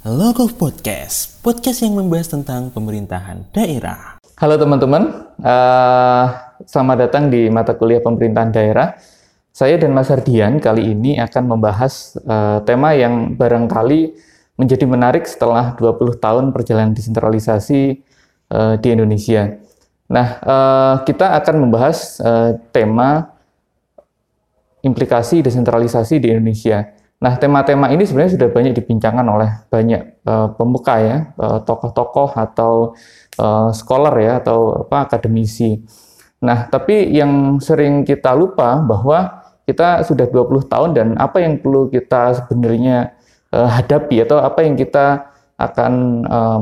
Logo Podcast, podcast yang membahas tentang pemerintahan daerah. Halo teman-teman, uh, selamat datang di mata kuliah pemerintahan daerah. Saya dan Mas Ardian kali ini akan membahas uh, tema yang barangkali menjadi menarik setelah 20 tahun perjalanan desentralisasi uh, di Indonesia. Nah, uh, kita akan membahas uh, tema implikasi desentralisasi di Indonesia. Nah, tema-tema ini sebenarnya sudah banyak dibincangkan oleh banyak uh, pemuka ya, uh, tokoh-tokoh atau uh, scholar ya, atau apa akademisi. Nah, tapi yang sering kita lupa bahwa kita sudah 20 tahun dan apa yang perlu kita sebenarnya uh, hadapi atau apa yang kita akan uh,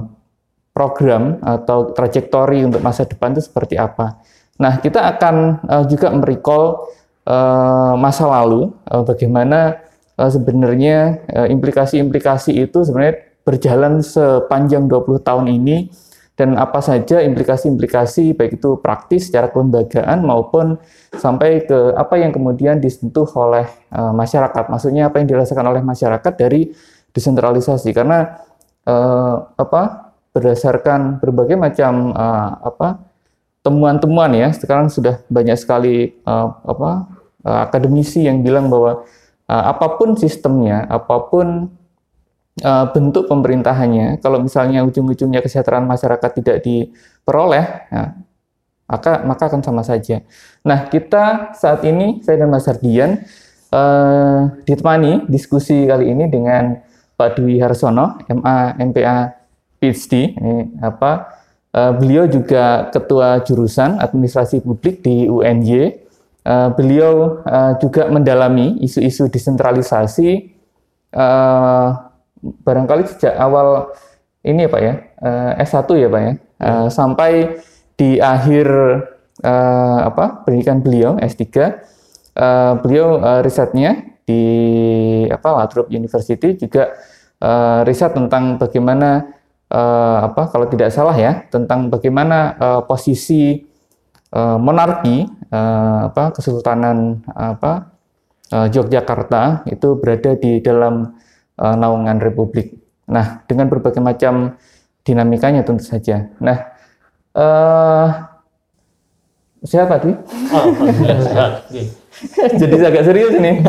program atau trajektori untuk masa depan itu seperti apa. Nah, kita akan uh, juga merecall uh, masa lalu, uh, bagaimana uh, sebenarnya implikasi-implikasi uh, itu sebenarnya berjalan sepanjang 20 tahun ini dan apa saja implikasi-implikasi baik itu praktis secara kelembagaan maupun sampai ke apa yang kemudian disentuh oleh uh, masyarakat. Maksudnya apa yang dirasakan oleh masyarakat dari desentralisasi karena uh, apa berdasarkan berbagai macam uh, apa temuan-temuan ya sekarang sudah banyak sekali uh, apa uh, akademisi yang bilang bahwa uh, apa pun sistemnya, apa pun uh, bentuk pemerintahannya, kalau misalnya ujung-ujungnya kesejahteraan masyarakat tidak diperoleh, ya, maka maka akan sama saja. Nah, kita saat ini saya dan Mas Ardian uh, ditemani diskusi kali ini dengan Pak Dwi Harsono, MA MPA PhD. Ini apa? Beliau juga ketua jurusan Administrasi Publik di UNY uh, beliau uh, juga mendalami isu-isu desentralisasi uh, barangkali sejak awal ini ya Pak ya uh, S1 ya Pak ya. Uh, sampai di akhir uh, apa pendidikan beliau S3 uh, beliau uh, risetnya di apa Lathrop University juga uh, riset tentang bagaimana uh, apa kalau tidak salah ya tentang bagaimana uh, posisi uh, monarki uh, apa kesultanan apa uh, Yogyakarta itu berada di dalam uh, naungan republik. Nah, dengan berbagai macam dinamikanya tentu saja. Nah, uh, siapa sih? Oh, Jadi agak serius ini.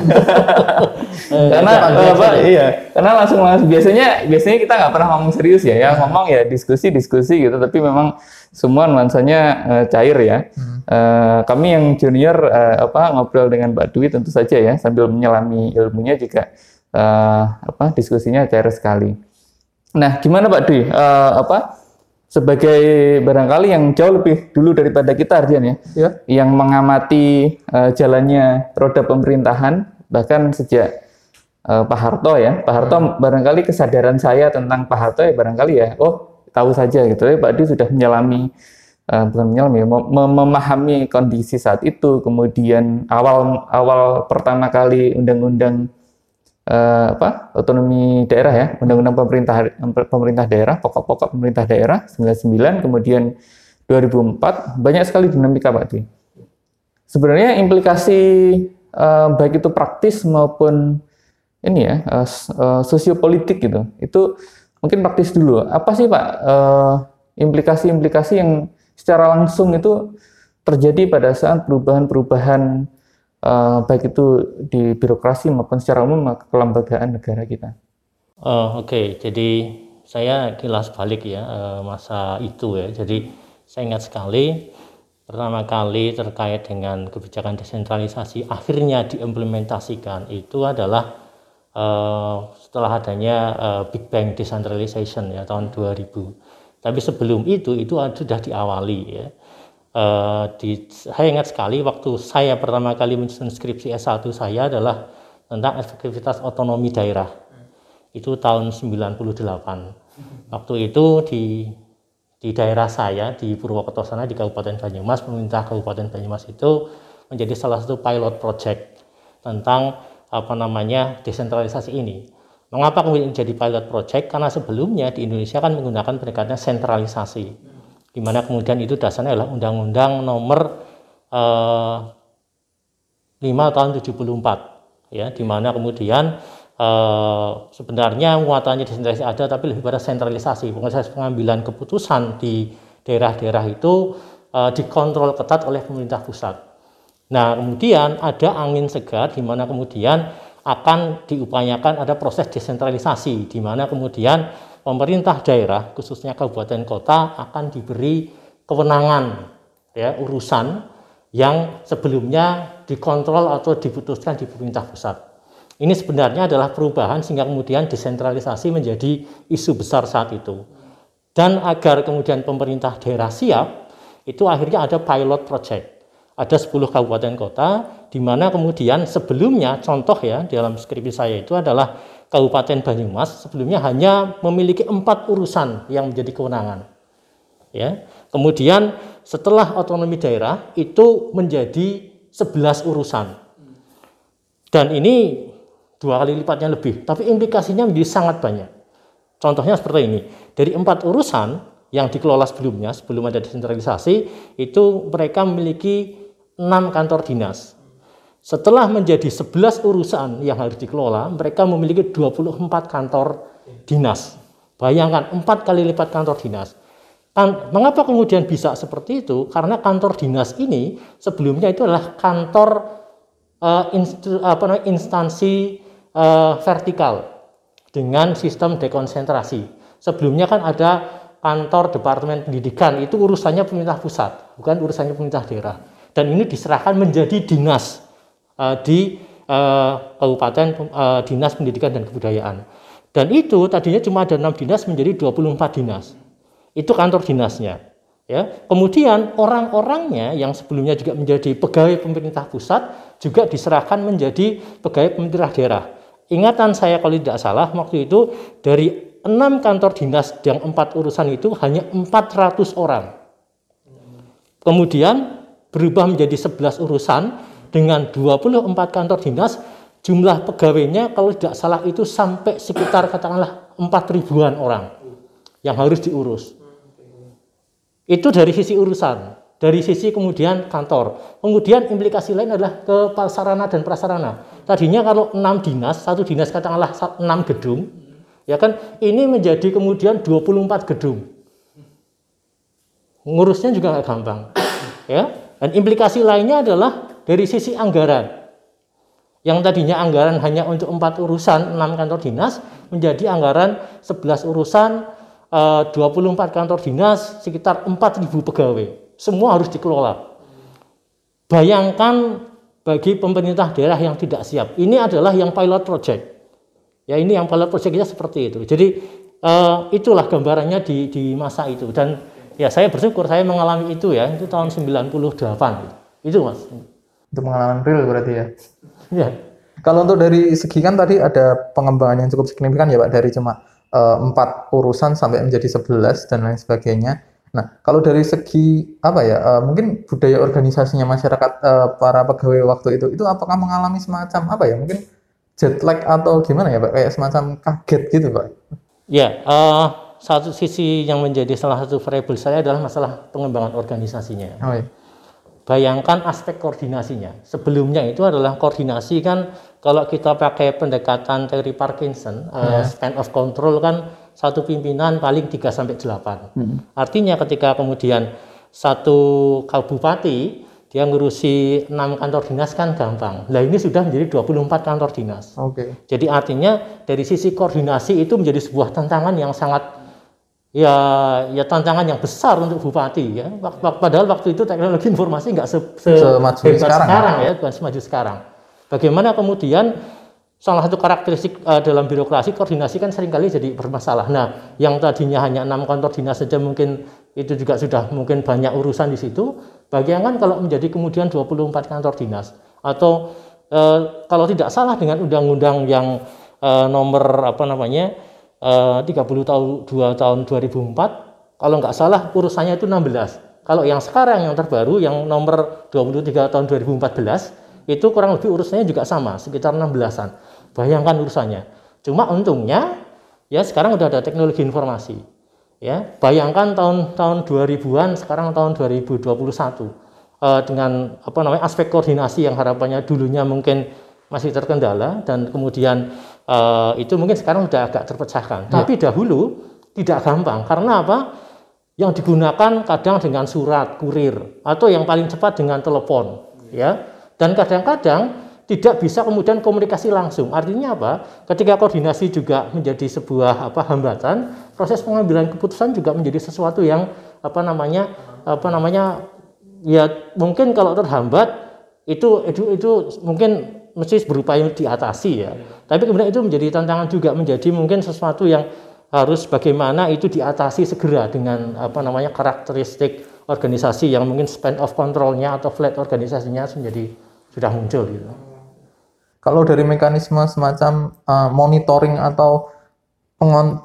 karena apa? Iya, karena langsung langsung biasanya biasanya kita nggak pernah ngomong serius ya, ya ngomong ya diskusi diskusi gitu. Tapi memang semua nuansanya uh, cair ya. Hmm. Uh, kami yang junior uh, apa ngobrol dengan Mbak Dwi tentu saja ya sambil menyelami ilmunya juga uh, apa diskusinya cair sekali. Nah, gimana Mbak Dwi? Uh, apa sebagai barangkali yang jauh lebih dulu daripada kita Ardian ya, ya. yang mengamati uh, jalannya roda pemerintahan bahkan sejak uh, Pak Harto ya. Pak Harto hmm. barangkali kesadaran saya tentang Pak Harto ya barangkali ya, oh tahu saja gitu ya Pak Di sudah menyelami uh, bukan menyelami mem memahami kondisi saat itu kemudian awal awal pertama kali undang-undang uh, apa otonomi daerah ya undang-undang pemerintah pemerintah daerah pokok-pokok pemerintah daerah 99 kemudian 2004 banyak sekali dinamika Pak Di sebenarnya implikasi uh, baik itu praktis maupun ini ya uh, uh, sosiopolitik gitu itu Mungkin praktis dulu. Apa sih Pak eh, implikasi-implikasi yang secara langsung itu terjadi pada saat perubahan-perubahan uh, baik itu di birokrasi maupun secara umum kelembagaan negara kita. Uh, Oke, okay. jadi saya kilas balik ya uh, masa itu ya. Jadi saya ingat sekali pertama kali terkait dengan kebijakan desentralisasi akhirnya diimplementasikan itu adalah uh, setelah adanya uh, Big Bang Decentralization ya tahun 2000. Tapi sebelum itu itu sudah diawali ya. Uh, di, saya ingat sekali waktu saya pertama kali menyusun skripsi S1 saya adalah tentang efektivitas otonomi daerah. Itu tahun 98. Waktu itu di di daerah saya di Purwokerto sana di Kabupaten Banyumas pemerintah Kabupaten Banyumas itu menjadi salah satu pilot project tentang apa namanya desentralisasi ini. Mengapa kemudian jadi pilot project? Karena sebelumnya di Indonesia kan menggunakan pendekatan sentralisasi, di mana kemudian itu dasarnya adalah Undang-Undang Nomor eh, 5 tahun 74, ya, di mana kemudian eh, sebenarnya muatannya desentralisasi ada tapi lebih pada sentralisasi proses pengambilan keputusan di daerah-daerah itu eh, dikontrol ketat oleh pemerintah pusat. Nah kemudian ada angin segar di mana kemudian akan diupayakan ada proses desentralisasi di mana kemudian pemerintah daerah khususnya kabupaten kota akan diberi kewenangan ya urusan yang sebelumnya dikontrol atau diputuskan di pemerintah pusat. Ini sebenarnya adalah perubahan sehingga kemudian desentralisasi menjadi isu besar saat itu. Dan agar kemudian pemerintah daerah siap, itu akhirnya ada pilot project. Ada 10 kabupaten kota di mana kemudian sebelumnya contoh ya dalam skripsi saya itu adalah Kabupaten Banyumas sebelumnya hanya memiliki empat urusan yang menjadi kewenangan. Ya, kemudian setelah otonomi daerah itu menjadi 11 urusan. Dan ini dua kali lipatnya lebih, tapi implikasinya menjadi sangat banyak. Contohnya seperti ini, dari empat urusan yang dikelola sebelumnya, sebelum ada desentralisasi, itu mereka memiliki enam kantor dinas. Setelah menjadi 11 urusan yang harus dikelola, mereka memiliki 24 kantor dinas. Bayangkan, empat kali lipat kantor dinas. Kan, mengapa kemudian bisa seperti itu? Karena kantor dinas ini sebelumnya itu adalah kantor uh, instu, apa namanya, instansi uh, vertikal dengan sistem dekonsentrasi. Sebelumnya kan ada kantor departemen pendidikan itu urusannya pemerintah pusat, bukan urusannya pemerintah daerah. Dan ini diserahkan menjadi dinas uh, di uh, kabupaten uh, dinas pendidikan dan kebudayaan. Dan itu tadinya cuma ada enam dinas menjadi 24 dinas. Itu kantor dinasnya. Ya. Kemudian orang-orangnya yang sebelumnya juga menjadi pegawai pemerintah pusat juga diserahkan menjadi pegawai pemerintah daerah. Ingatan saya kalau tidak salah waktu itu dari enam kantor dinas yang empat urusan itu hanya 400 orang. Kemudian berubah menjadi 11 urusan dengan 24 kantor dinas jumlah pegawainya kalau tidak salah itu sampai sekitar katakanlah 4 ribuan orang yang harus diurus. Itu dari sisi urusan, dari sisi kemudian kantor. Kemudian implikasi lain adalah ke sarana dan prasarana. Tadinya kalau enam dinas, satu dinas katakanlah enam gedung, ya kan ini menjadi kemudian 24 gedung. Ngurusnya juga nggak gampang. Ya. Dan implikasi lainnya adalah dari sisi anggaran. Yang tadinya anggaran hanya untuk empat urusan, enam kantor dinas, menjadi anggaran 11 urusan, 24 eh, kantor dinas, sekitar 4.000 pegawai. Semua harus dikelola. Bayangkan bagi pemerintah daerah yang tidak siap. Ini adalah yang pilot project. Ya ini yang pilot projectnya seperti itu. Jadi uh, itulah gambarannya di, di masa itu. Dan ya saya bersyukur saya mengalami itu ya. Itu tahun 98. Itu mas. Itu pengalaman real berarti ya. ya. Kalau untuk dari segi kan tadi ada pengembangan yang cukup signifikan ya Pak dari cuma Eh, empat urusan sampai menjadi sebelas dan lain sebagainya. Nah, kalau dari segi apa ya, uh, mungkin budaya organisasinya masyarakat uh, para pegawai waktu itu, itu apakah mengalami semacam apa ya, mungkin jet lag atau gimana ya, Pak? Kayak semacam kaget gitu, Pak? Ya, uh, satu sisi yang menjadi salah satu variabel saya adalah masalah pengembangan organisasinya. Oh, iya. Bayangkan aspek koordinasinya. Sebelumnya itu adalah koordinasi kan kalau kita pakai pendekatan teori Parkinson, yeah. uh, span of control kan satu pimpinan paling 3 sampai 8. Hmm. Artinya ketika kemudian satu kabupaten dia ngurusi 6 kantor dinas kan gampang. Nah, ini sudah menjadi 24 kantor dinas. Oke. Okay. Jadi artinya dari sisi koordinasi itu menjadi sebuah tantangan yang sangat ya ya tantangan yang besar untuk bupati ya. Padahal waktu itu teknologi informasi nggak se, se, semaju sekarang, sekarang ya, bukan semaju sekarang. Bagaimana kemudian salah satu karakteristik uh, dalam birokrasi koordinasi kan sering kali jadi bermasalah. Nah, yang tadinya hanya enam kantor dinas saja mungkin itu juga sudah mungkin banyak urusan di situ. Bayangkan kalau menjadi kemudian 24 kantor dinas atau uh, kalau tidak salah dengan undang-undang yang uh, nomor apa namanya uh, 30 tahun 2 tahun 2004 kalau nggak salah urusannya itu 16. Kalau yang sekarang yang terbaru yang nomor 23 tahun 2014 itu kurang lebih urusannya juga sama, sekitar 16-an. Bayangkan urusannya. Cuma untungnya ya sekarang udah ada teknologi informasi. Ya, bayangkan tahun-tahun 2000-an sekarang tahun 2021 eh, dengan apa namanya aspek koordinasi yang harapannya dulunya mungkin masih terkendala dan kemudian uh, itu mungkin sekarang sudah agak terpecahkan. Tapi dahulu tidak gampang karena apa? Yang digunakan kadang dengan surat kurir atau yang paling cepat dengan telepon, ya. Dan kadang-kadang tidak bisa kemudian komunikasi langsung. Artinya apa? Ketika koordinasi juga menjadi sebuah apa hambatan, proses pengambilan keputusan juga menjadi sesuatu yang apa namanya apa namanya ya mungkin kalau terhambat itu itu itu mungkin mesti berupaya diatasi ya. Tapi kemudian itu menjadi tantangan juga menjadi mungkin sesuatu yang harus bagaimana itu diatasi segera dengan apa namanya karakteristik organisasi yang mungkin span of controlnya atau flat organisasinya menjadi sudah muncul gitu. Kalau dari mekanisme semacam uh, monitoring atau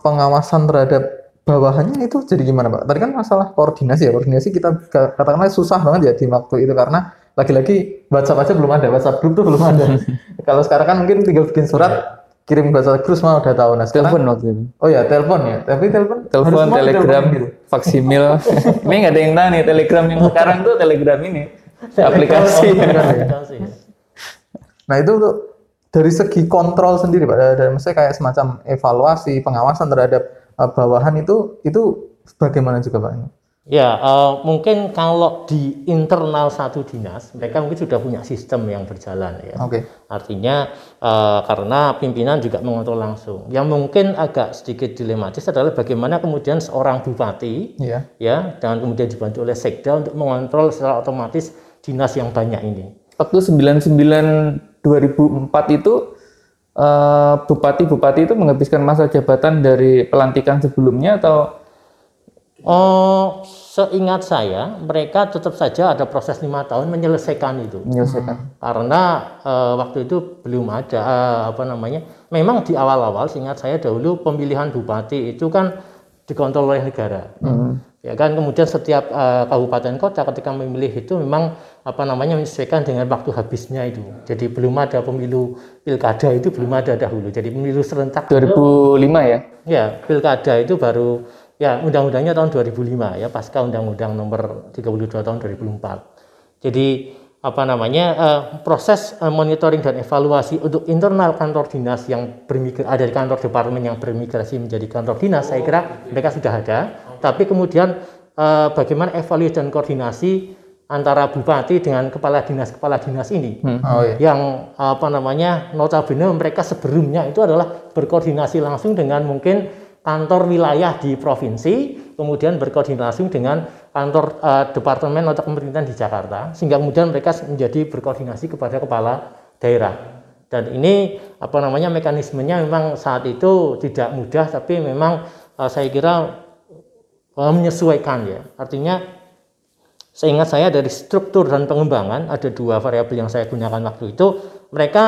pengawasan terhadap bawahannya itu jadi gimana Pak? Tadi kan masalah koordinasi ya, koordinasi kita katakanlah susah banget ya di waktu itu karena lagi-lagi WhatsApp aja belum ada, WhatsApp group tuh belum ada. Kalau sekarang kan mungkin tinggal bikin surat, kirim bahasa terus mah udah tahu. Nah sekarang, telepon waktu itu? Oh ya telepon ya. Tapi telepon telepon telegram gitu. faksimil. Ini nggak ada yang tahu nih telegram yang sekarang tuh telegram ini. Aplikasi. Ya. nah itu tuh dari segi kontrol sendiri pak. Dan maksudnya kayak semacam evaluasi pengawasan terhadap uh, bawahan itu itu bagaimana juga pak Ya, uh, mungkin kalau di internal satu dinas, mereka mungkin sudah punya sistem yang berjalan ya. Oke. Okay. Artinya uh, karena pimpinan juga mengontrol langsung. Yang mungkin agak sedikit dilematis adalah bagaimana kemudian seorang bupati, yeah. ya, dan kemudian dibantu oleh sekda untuk mengontrol secara otomatis dinas yang banyak ini. Waktu 99 2004 itu uh, bupati-bupati itu menghabiskan masa jabatan dari pelantikan sebelumnya atau Oh, seingat saya, mereka tetap saja ada proses lima tahun menyelesaikan itu. Menyelesaikan. Hmm. Karena uh, waktu itu belum ada uh, apa namanya. Memang di awal-awal, seingat saya dahulu pemilihan bupati itu kan dikontrol oleh negara. Hmm. Ya kan, kemudian setiap uh, kabupaten kota ketika memilih itu memang apa namanya menyesuaikan dengan waktu habisnya itu. Jadi belum ada pemilu pilkada itu belum ada dahulu. Jadi pemilu serentak 2005 ya? Ya, pilkada itu baru Ya, undang-undangnya tahun 2005 ya, pasca undang-undang nomor 32 tahun 2004. Jadi apa namanya uh, proses uh, monitoring dan evaluasi untuk internal kantor dinas yang bermigrasi ada di kantor departemen yang bermigrasi menjadi kantor dinas saya kira mereka sudah ada tapi kemudian uh, bagaimana evaluasi dan koordinasi antara bupati dengan kepala dinas kepala dinas ini hmm. oh, iya. yang apa namanya notabene mereka sebelumnya itu adalah berkoordinasi langsung dengan mungkin kantor wilayah di provinsi, kemudian berkoordinasi dengan kantor uh, departemen atau pemerintahan di Jakarta, sehingga kemudian mereka menjadi berkoordinasi kepada kepala daerah. Dan ini apa namanya mekanismenya memang saat itu tidak mudah, tapi memang uh, saya kira uh, menyesuaikan ya. Artinya seingat saya dari struktur dan pengembangan ada dua variabel yang saya gunakan waktu itu. Mereka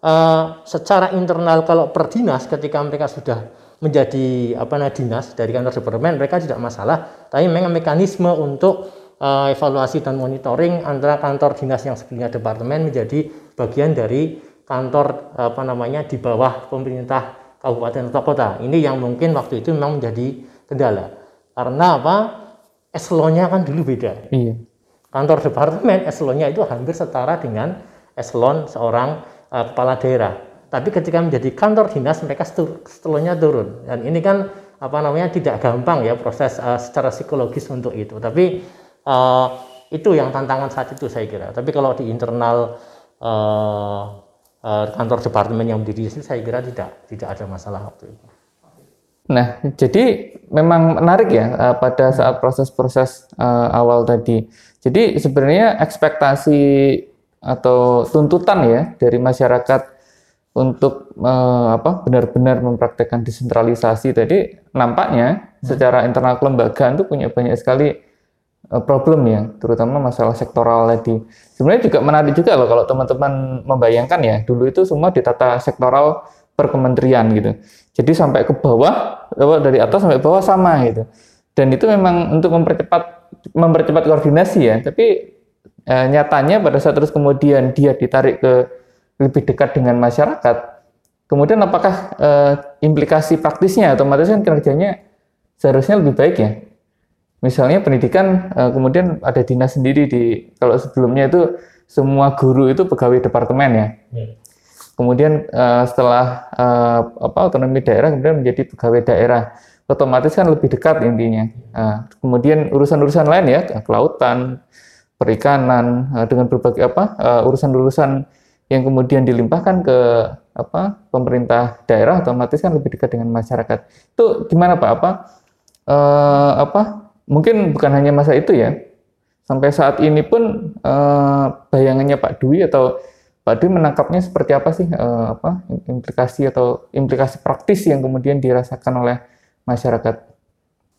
uh, secara internal kalau per dinas ketika mereka sudah menjadi apa namanya dinas dari kantor departemen mereka tidak masalah. Tapi memang mekanisme untuk uh, evaluasi dan monitoring antara kantor dinas yang sebelumnya departemen menjadi bagian dari kantor apa namanya di bawah pemerintah kabupaten atau kota. Ini yang mungkin waktu itu memang menjadi kendala. Karena apa? Eselonnya kan dulu beda. Iya. kantor departemen eselonnya itu hampir setara dengan eselon seorang uh, kepala daerah tapi ketika menjadi kantor dinas mereka setelahnya turun. Dan ini kan apa namanya tidak gampang ya proses uh, secara psikologis untuk itu. Tapi uh, itu yang tantangan saat itu saya kira. Tapi kalau di internal uh, uh, kantor departemen yang berdiri di sini saya kira tidak tidak ada masalah waktu itu. Nah jadi memang menarik ya uh, pada saat proses-proses uh, awal tadi. Jadi sebenarnya ekspektasi atau tuntutan ya dari masyarakat untuk uh, apa benar-benar mempraktekkan desentralisasi tadi nampaknya hmm. secara internal kelembagaan itu punya banyak sekali uh, problem ya, terutama masalah sektoral tadi. Sebenarnya juga menarik juga loh kalau teman-teman membayangkan ya, dulu itu semua ditata sektoral per kementerian gitu. Jadi sampai ke bawah, dari atas sampai bawah sama gitu. Dan itu memang untuk mempercepat mempercepat koordinasi ya, tapi eh, nyatanya pada saat terus kemudian dia ditarik ke lebih dekat dengan masyarakat, kemudian apakah uh, implikasi praktisnya otomatis kan kerjanya seharusnya lebih baik ya? Misalnya pendidikan uh, kemudian ada dinas sendiri di kalau sebelumnya itu semua guru itu pegawai departemen ya. Hmm. kemudian eh, setelah eh, apa otonomi daerah kemudian menjadi pegawai daerah otomatis kan lebih dekat intinya Nah, kemudian urusan-urusan lain ya kelautan perikanan dengan berbagai apa urusan-urusan yang kemudian dilimpahkan ke apa pemerintah daerah otomatis kan lebih dekat dengan masyarakat itu gimana pak apa eh, apa mungkin bukan hanya masa itu ya sampai saat ini pun eh, bayangannya Pak Dwi atau Pak Dwi menangkapnya seperti apa sih eh, apa implikasi atau implikasi praktis yang kemudian dirasakan oleh masyarakat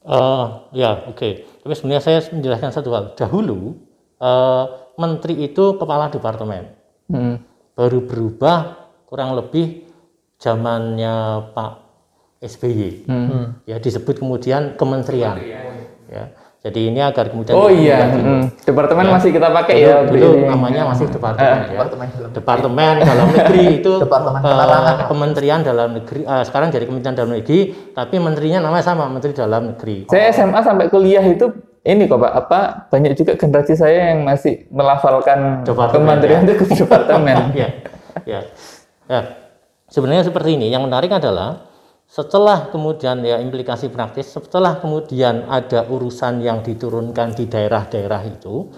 Eh, ya, oke. Tapi sebenarnya saya menjelaskan satu hal. Dahulu eh, menteri itu kepala departemen. Hmm. Baru berubah kurang lebih zamannya Pak SBY. Hmm. Ya disebut kemudian kementerian. Ya. Jadi ini agar kemudian Oh iya, mm. departemen masih kita pakai dulu, ya. dulu ini. namanya masih departemen ya. Departemen dalam Departemen dalam negeri itu Departemen eh, penerangan. Kementerian dalam negeri eh, sekarang jadi Kementerian dalam negeri tapi menterinya namanya sama Menteri dalam negeri. Saya SMA sampai kuliah itu ini kok Pak, apa banyak juga generasi saya yang masih melafalkan kementerian itu ke departemen. ya, ya, ya. Sebenarnya seperti ini. Yang menarik adalah setelah kemudian ya implikasi praktis, setelah kemudian ada urusan yang diturunkan di daerah-daerah itu,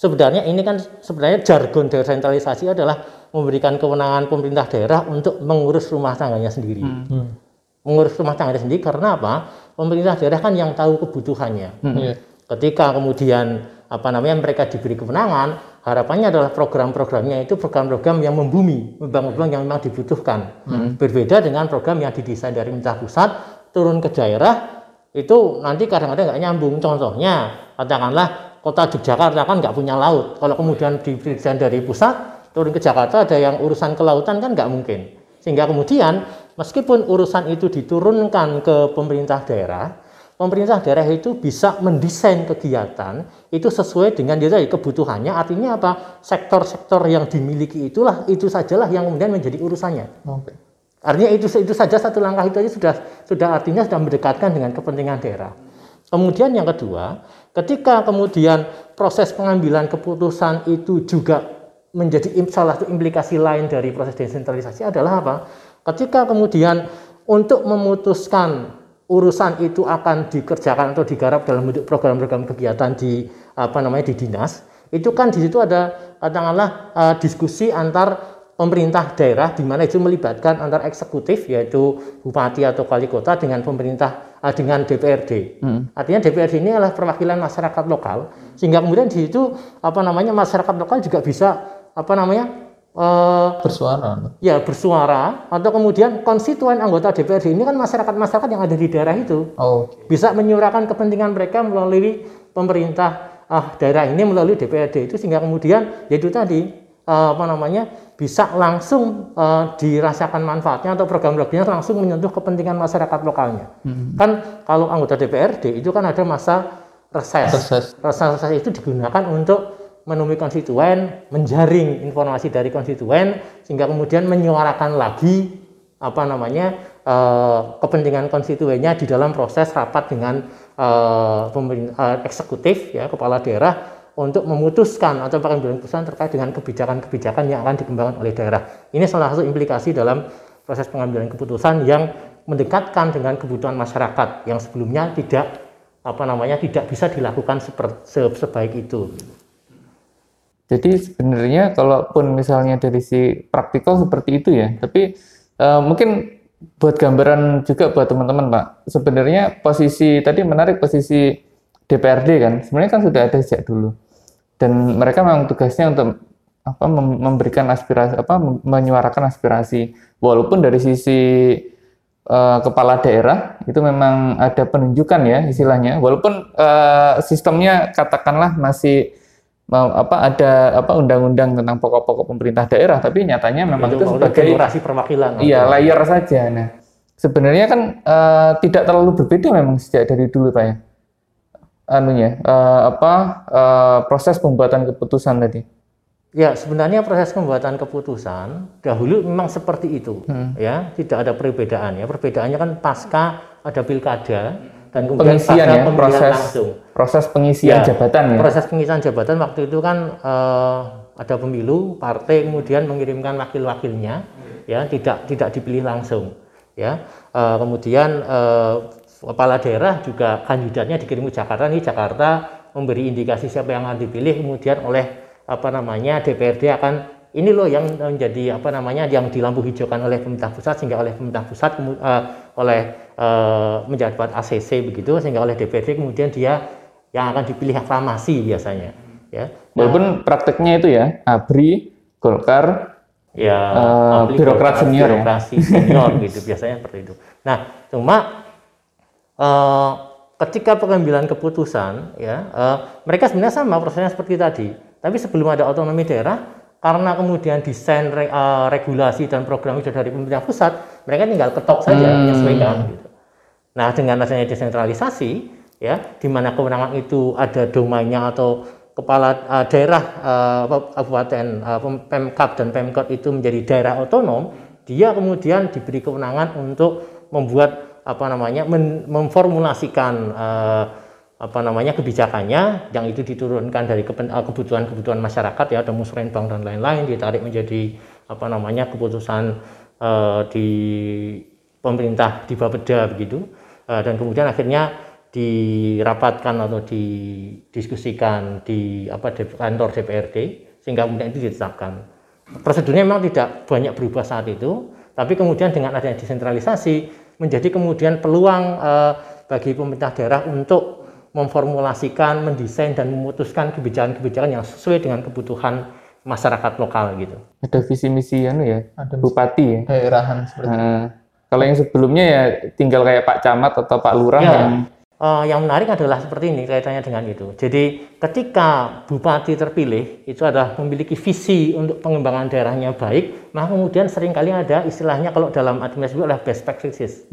sebenarnya ini kan sebenarnya jargon desentralisasi adalah memberikan kewenangan pemerintah daerah untuk mengurus rumah tangganya sendiri. Mengurus rumah tangganya sendiri karena apa? Pemerintah daerah kan yang tahu kebutuhannya. Iya. Ketika kemudian apa namanya mereka diberi kewenangan, harapannya adalah program-programnya itu program-program yang membumi, program-program yang memang dibutuhkan. Berbeda dengan program yang didesain dari pemerintah pusat turun ke daerah itu nanti kadang-kadang nggak nyambung. Contohnya katakanlah kota Yogyakarta kan nggak punya laut. Kalau kemudian didesain dari pusat turun ke Jakarta ada yang urusan kelautan kan nggak mungkin. Sehingga kemudian meskipun urusan itu diturunkan ke pemerintah daerah, pemerintah daerah itu bisa mendesain kegiatan itu sesuai dengan dia kebutuhannya. Artinya apa? Sektor-sektor yang dimiliki itulah itu sajalah yang kemudian menjadi urusannya. Oke. Artinya itu itu saja satu langkah itu aja sudah sudah artinya sudah mendekatkan dengan kepentingan daerah. Kemudian yang kedua, ketika kemudian proses pengambilan keputusan itu juga menjadi salah satu implikasi lain dari proses desentralisasi adalah apa? Ketika kemudian untuk memutuskan urusan itu akan dikerjakan atau digarap dalam bentuk program-program kegiatan di apa namanya di dinas, itu kan di situ ada katakanlah eh, diskusi antar pemerintah daerah di mana itu melibatkan antar eksekutif yaitu bupati atau wali kota dengan pemerintah eh, dengan DPRD. Artinya DPRD ini adalah perwakilan masyarakat lokal sehingga kemudian di situ apa namanya masyarakat lokal juga bisa apa namanya eh, Bersuara. ya bersuara atau kemudian konstituen anggota DPRD ini kan masyarakat-masyarakat yang ada di daerah itu Oh. bisa menyuarakan kepentingan mereka melalui pemerintah ah, daerah ini melalui DPRD itu sehingga kemudian yaitu tadi eh, apa namanya bisa langsung eh, dirasakan manfaatnya atau program-programnya langsung menyentuh kepentingan masyarakat lokalnya. Kan kalau anggota DPRD itu kan ada masa reses. Reses. Reses itu digunakan untuk menemui konstituen, menjaring informasi dari konstituen sehingga kemudian menyuarakan lagi apa namanya eh, kepentingan konstituennya di dalam proses rapat dengan eh, eh, eksekutif ya kepala daerah untuk memutuskan atau pengambilan keputusan terkait dengan kebijakan-kebijakan yang akan dikembangkan oleh daerah. Ini salah satu implikasi dalam proses pengambilan keputusan yang mendekatkan dengan kebutuhan masyarakat yang sebelumnya tidak apa namanya tidak bisa dilakukan seper- se- sebaik itu. Jadi sebenarnya kalaupun misalnya dari si praktikal seperti itu ya, tapi eh, mungkin buat gambaran juga buat teman-teman Pak. Sebenarnya posisi tadi menarik posisi DPRD kan, sebenarnya kan sudah ada sejak dulu. Dan mereka memang tugasnya untuk apa mem- memberikan aspirasi apa menyuarakan aspirasi walaupun dari sisi eh, kepala daerah itu memang ada penunjukan ya istilahnya walaupun eh, sistemnya katakanlah masih apa ada apa undang-undang tentang pokok-pokok pemerintah daerah tapi nyatanya memang itu, melalui sebagai demokrasi perwakilan. iya layer saja nah sebenarnya kan eh, tidak terlalu berbeda memang sejak dari dulu pak ya anunya eh, apa eh, proses pembuatan keputusan tadi Ya, sebenarnya proses pembuatan keputusan dahulu memang seperti itu, Hmm. ya, tidak ada perbedaan ya. Perbedaannya kan pasca ada pilkada dan kemudian pengisian ya pemilihan proses langsung. proses pengisian Ya, jabatan ya Proses pengisian jabatan waktu itu kan eh, ada pemilu, partai kemudian mengirimkan wakil-wakilnya ya tidak tidak dipilih langsung ya Eh, kemudian eh, kepala daerah juga kandidatnya dikirim ke Jakarta nih Jakarta memberi indikasi siapa yang akan dipilih kemudian oleh apa namanya DPRD akan ini loh yang menjadi apa namanya yang di lampu hijaukan oleh pemerintah pusat sehingga oleh pemerintah pusat eh, oleh eh, menjabat ACC begitu sehingga oleh DPRD kemudian dia yang akan dipilih aklamasi biasanya ya Walaupun prakteknya itu ya, ABRI, Golkar, ya Eh, aplik birokrat birokrasi- senior ya? birokrasi senior gitu biasanya seperti itu nah cuma eh, ketika pengambilan keputusan ya eh, mereka sebenarnya sama prosesnya seperti tadi tapi sebelum ada otonomi daerah karena kemudian desain re- eh, regulasi dan program itu dari pemerintah pusat mereka tinggal ketok saja Hmm. menyesuaikan gitu Nah, dengan adanya desentralisasi, ya, di mana kewenangan itu ada domainnya atau kepala eh, daerah eh, kabupaten eh, pem- Pemkap dan Pemkot itu menjadi daerah otonom, dia kemudian diberi kewenangan untuk membuat apa namanya men- memformulasikan eh, apa namanya kebijakannya yang itu diturunkan dari kebutuhan-kebutuhan masyarakat ya ada musrenbang dan lain-lain ditarik menjadi apa namanya keputusan eh, di pemerintah di Bapeda begitu dan kemudian akhirnya dirapatkan atau didiskusikan di apa di kantor DPRD sehingga kemudian itu ditetapkan. Prosedurnya memang tidak banyak berubah saat itu, tapi kemudian dengan adanya desentralisasi menjadi kemudian peluang eh, bagi pemerintah daerah untuk memformulasikan, mendesain dan memutuskan kebijakan-kebijakan yang sesuai dengan kebutuhan masyarakat lokal gitu. ada visi misi anu ya, Ada bupati ya. daerahan seperti itu. Kalau yang sebelumnya ya tinggal kayak Pak Camat atau Pak Lurah Ya. yang Eh, yang menarik adalah seperti ini kaitannya dengan itu. Jadi ketika bupati terpilih itu adalah memiliki visi untuk pengembangan daerahnya baik, maka kemudian sering kali ada istilahnya kalau dalam administrasi adalah best practices.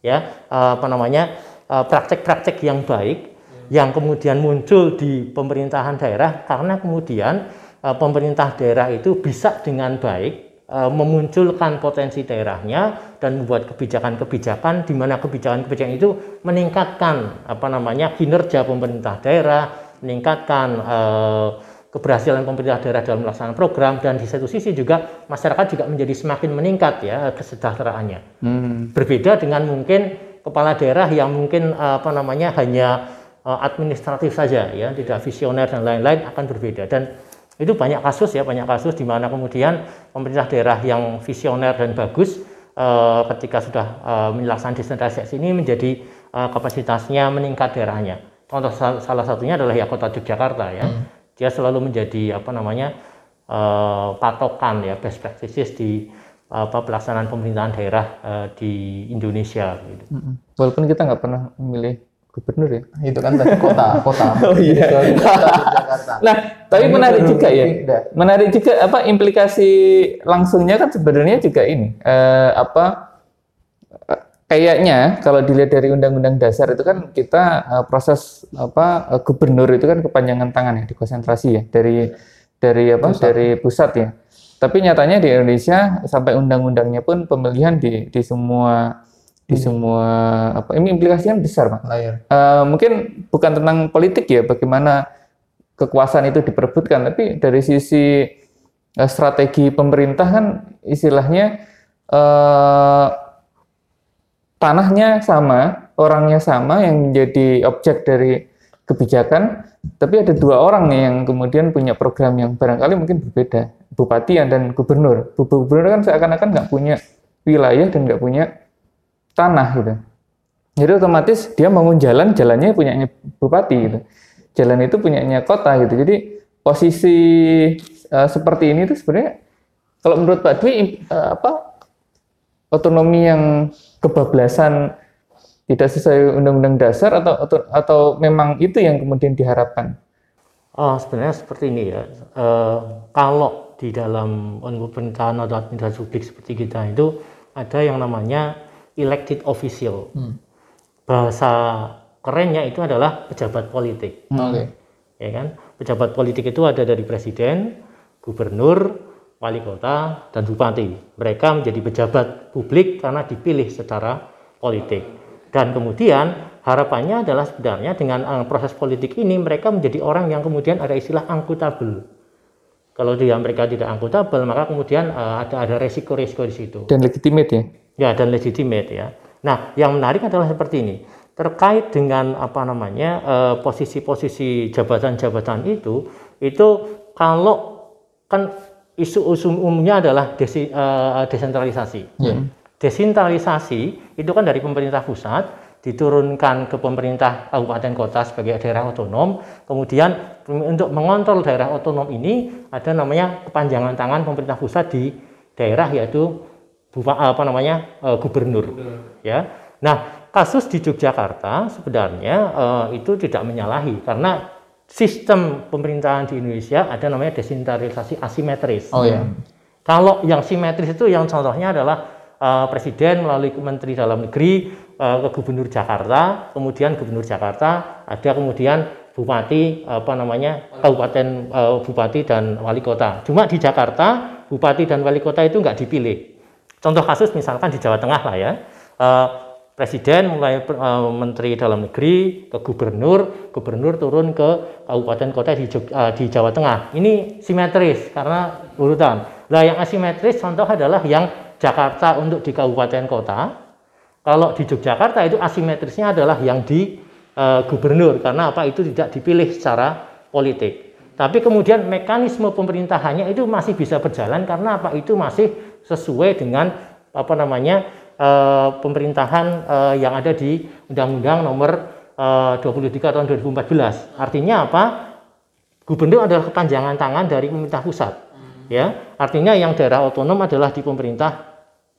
Ya, eh, apa namanya? eh, praktek-praktek yang baik yang kemudian muncul di pemerintahan daerah karena kemudian eh, pemerintah daerah itu bisa dengan baik memunculkan potensi daerahnya dan membuat kebijakan-kebijakan di mana kebijakan-kebijakan itu meningkatkan apa namanya kinerja pemerintah daerah, meningkatkan eh, keberhasilan pemerintah daerah dalam melaksanakan program dan di satu sisi juga masyarakat juga menjadi semakin meningkat ya kesejahteraannya. hmm, Berbeda dengan mungkin kepala daerah yang mungkin eh, apa namanya hanya eh, administratif saja ya, tidak visioner dan lain-lain akan berbeda dan itu banyak kasus ya, banyak kasus di mana kemudian pemerintah daerah yang visioner dan bagus eh, ketika sudah eh, melaksanakan desentralisasi ini menjadi eh, kapasitasnya meningkat daerahnya. Contoh sal- salah satunya adalah ya kota Yogyakarta ya. Dia selalu menjadi apa namanya eh, patokan ya best practices di apa pelaksanaan pemerintahan daerah eh, di Indonesia gitu. mm-mm. walaupun kita nggak pernah memilih gubernur ya. Itu kan tadi kota, kota. Oh, iya. Jakarta. Nah, tapi Ini menarik juga ya. pindah. Menarik juga apa implikasi langsungnya kan sebenarnya juga ini eh, apa eh, kayaknya kalau dilihat dari undang-undang dasar itu kan kita eh, proses apa eh, gubernur itu kan kepanjangan tangan ya dikonsentrasi ya dari dari apa Pusat. dari pusat ya. Tapi nyatanya di Indonesia sampai undang-undangnya pun pemilihan di di semua di semua apa ini implikasinya besar, Pak. Layar. Eh, mungkin bukan tentang politik ya, bagaimana kekuasaan itu diperebutkan, tapi dari sisi eh, strategi pemerintah kan istilahnya eh, tanahnya sama, orangnya sama yang menjadi objek dari kebijakan, tapi ada dua orang nih yang kemudian punya program yang barangkali mungkin berbeda, bupati dan gubernur. Gubernur kan seakan-akan nggak punya wilayah dan nggak punya tanah gitu. Jadi otomatis dia bangun jalan, jalannya punyanya bupati gitu. Jalan itu punyanya kota gitu. Jadi posisi eh, seperti ini tuh sebenarnya kalau menurut Pak Dwi eh, apa otonomi yang kebablasan tidak sesuai undang-undang dasar atau, atau atau memang itu yang kemudian diharapkan? Oh, sebenarnya seperti ini ya. Eh, kalau di dalam pemerintahan atau administrasi publik seperti kita itu ada yang namanya elected official. Bahasa kerennya itu adalah pejabat politik. Oke. ya kan pejabat politik itu ada dari presiden gubernur wali kota dan bupati mereka menjadi pejabat publik karena dipilih secara politik dan kemudian harapannya adalah sebenarnya dengan eh, proses politik ini mereka menjadi orang yang kemudian ada istilah angkutabel Kalau dia mereka tidak akuntabel, maka kemudian uh, ada ada resiko-resiko di situ. Dan legitimate ya? Ya, dan legitimate ya. Nah, yang menarik adalah seperti ini. Terkait dengan apa namanya eh, posisi-posisi jabatan-jabatan itu, itu kalau kan isu-isu umumnya adalah desi, eh, desentralisasi. Iya. Desentralisasi itu kan dari pemerintah pusat diturunkan ke pemerintah kabupaten kota sebagai daerah otonom. Kemudian untuk mengontrol daerah otonom ini ada namanya kepanjangan tangan pemerintah pusat di daerah yaitu bupa, apa namanya eh, gubernur. Ya. Nah, kasus di Yogyakarta sebenarnya eh, itu tidak menyalahi karena sistem pemerintahan di Indonesia ada namanya desentralisasi asimetris. Oh ya. Kalau yang simetris itu yang contohnya adalah eh, presiden melalui Menteri Dalam Negeri eh, ke Gubernur Jakarta, kemudian Gubernur Jakarta ada kemudian bupati apa namanya kabupaten eh, bupati dan wali kota. Cuma di Jakarta bupati dan wali kota itu nggak dipilih. Contoh kasus misalkan di Jawa Tengah lah ya. Eh, presiden mulai eh, menteri dalam negeri ke gubernur, gubernur turun ke kabupaten kota di, eh, di Jawa Tengah. Ini simetris karena urutan. Nah, yang asimetris contoh adalah yang Jakarta untuk di kabupaten kota. Kalau di Yogyakarta itu asimetrisnya adalah yang di eh, gubernur karena apa itu tidak dipilih secara politik. Tapi kemudian mekanisme pemerintahannya itu masih bisa berjalan karena apa itu masih sesuai dengan apa namanya eh, pemerintahan eh, yang ada di Undang-Undang Nomor eh, 23 tahun 2014. Artinya apa? Gubernur adalah kepanjangan tangan dari pemerintah pusat. Ya, artinya yang daerah otonom adalah di pemerintah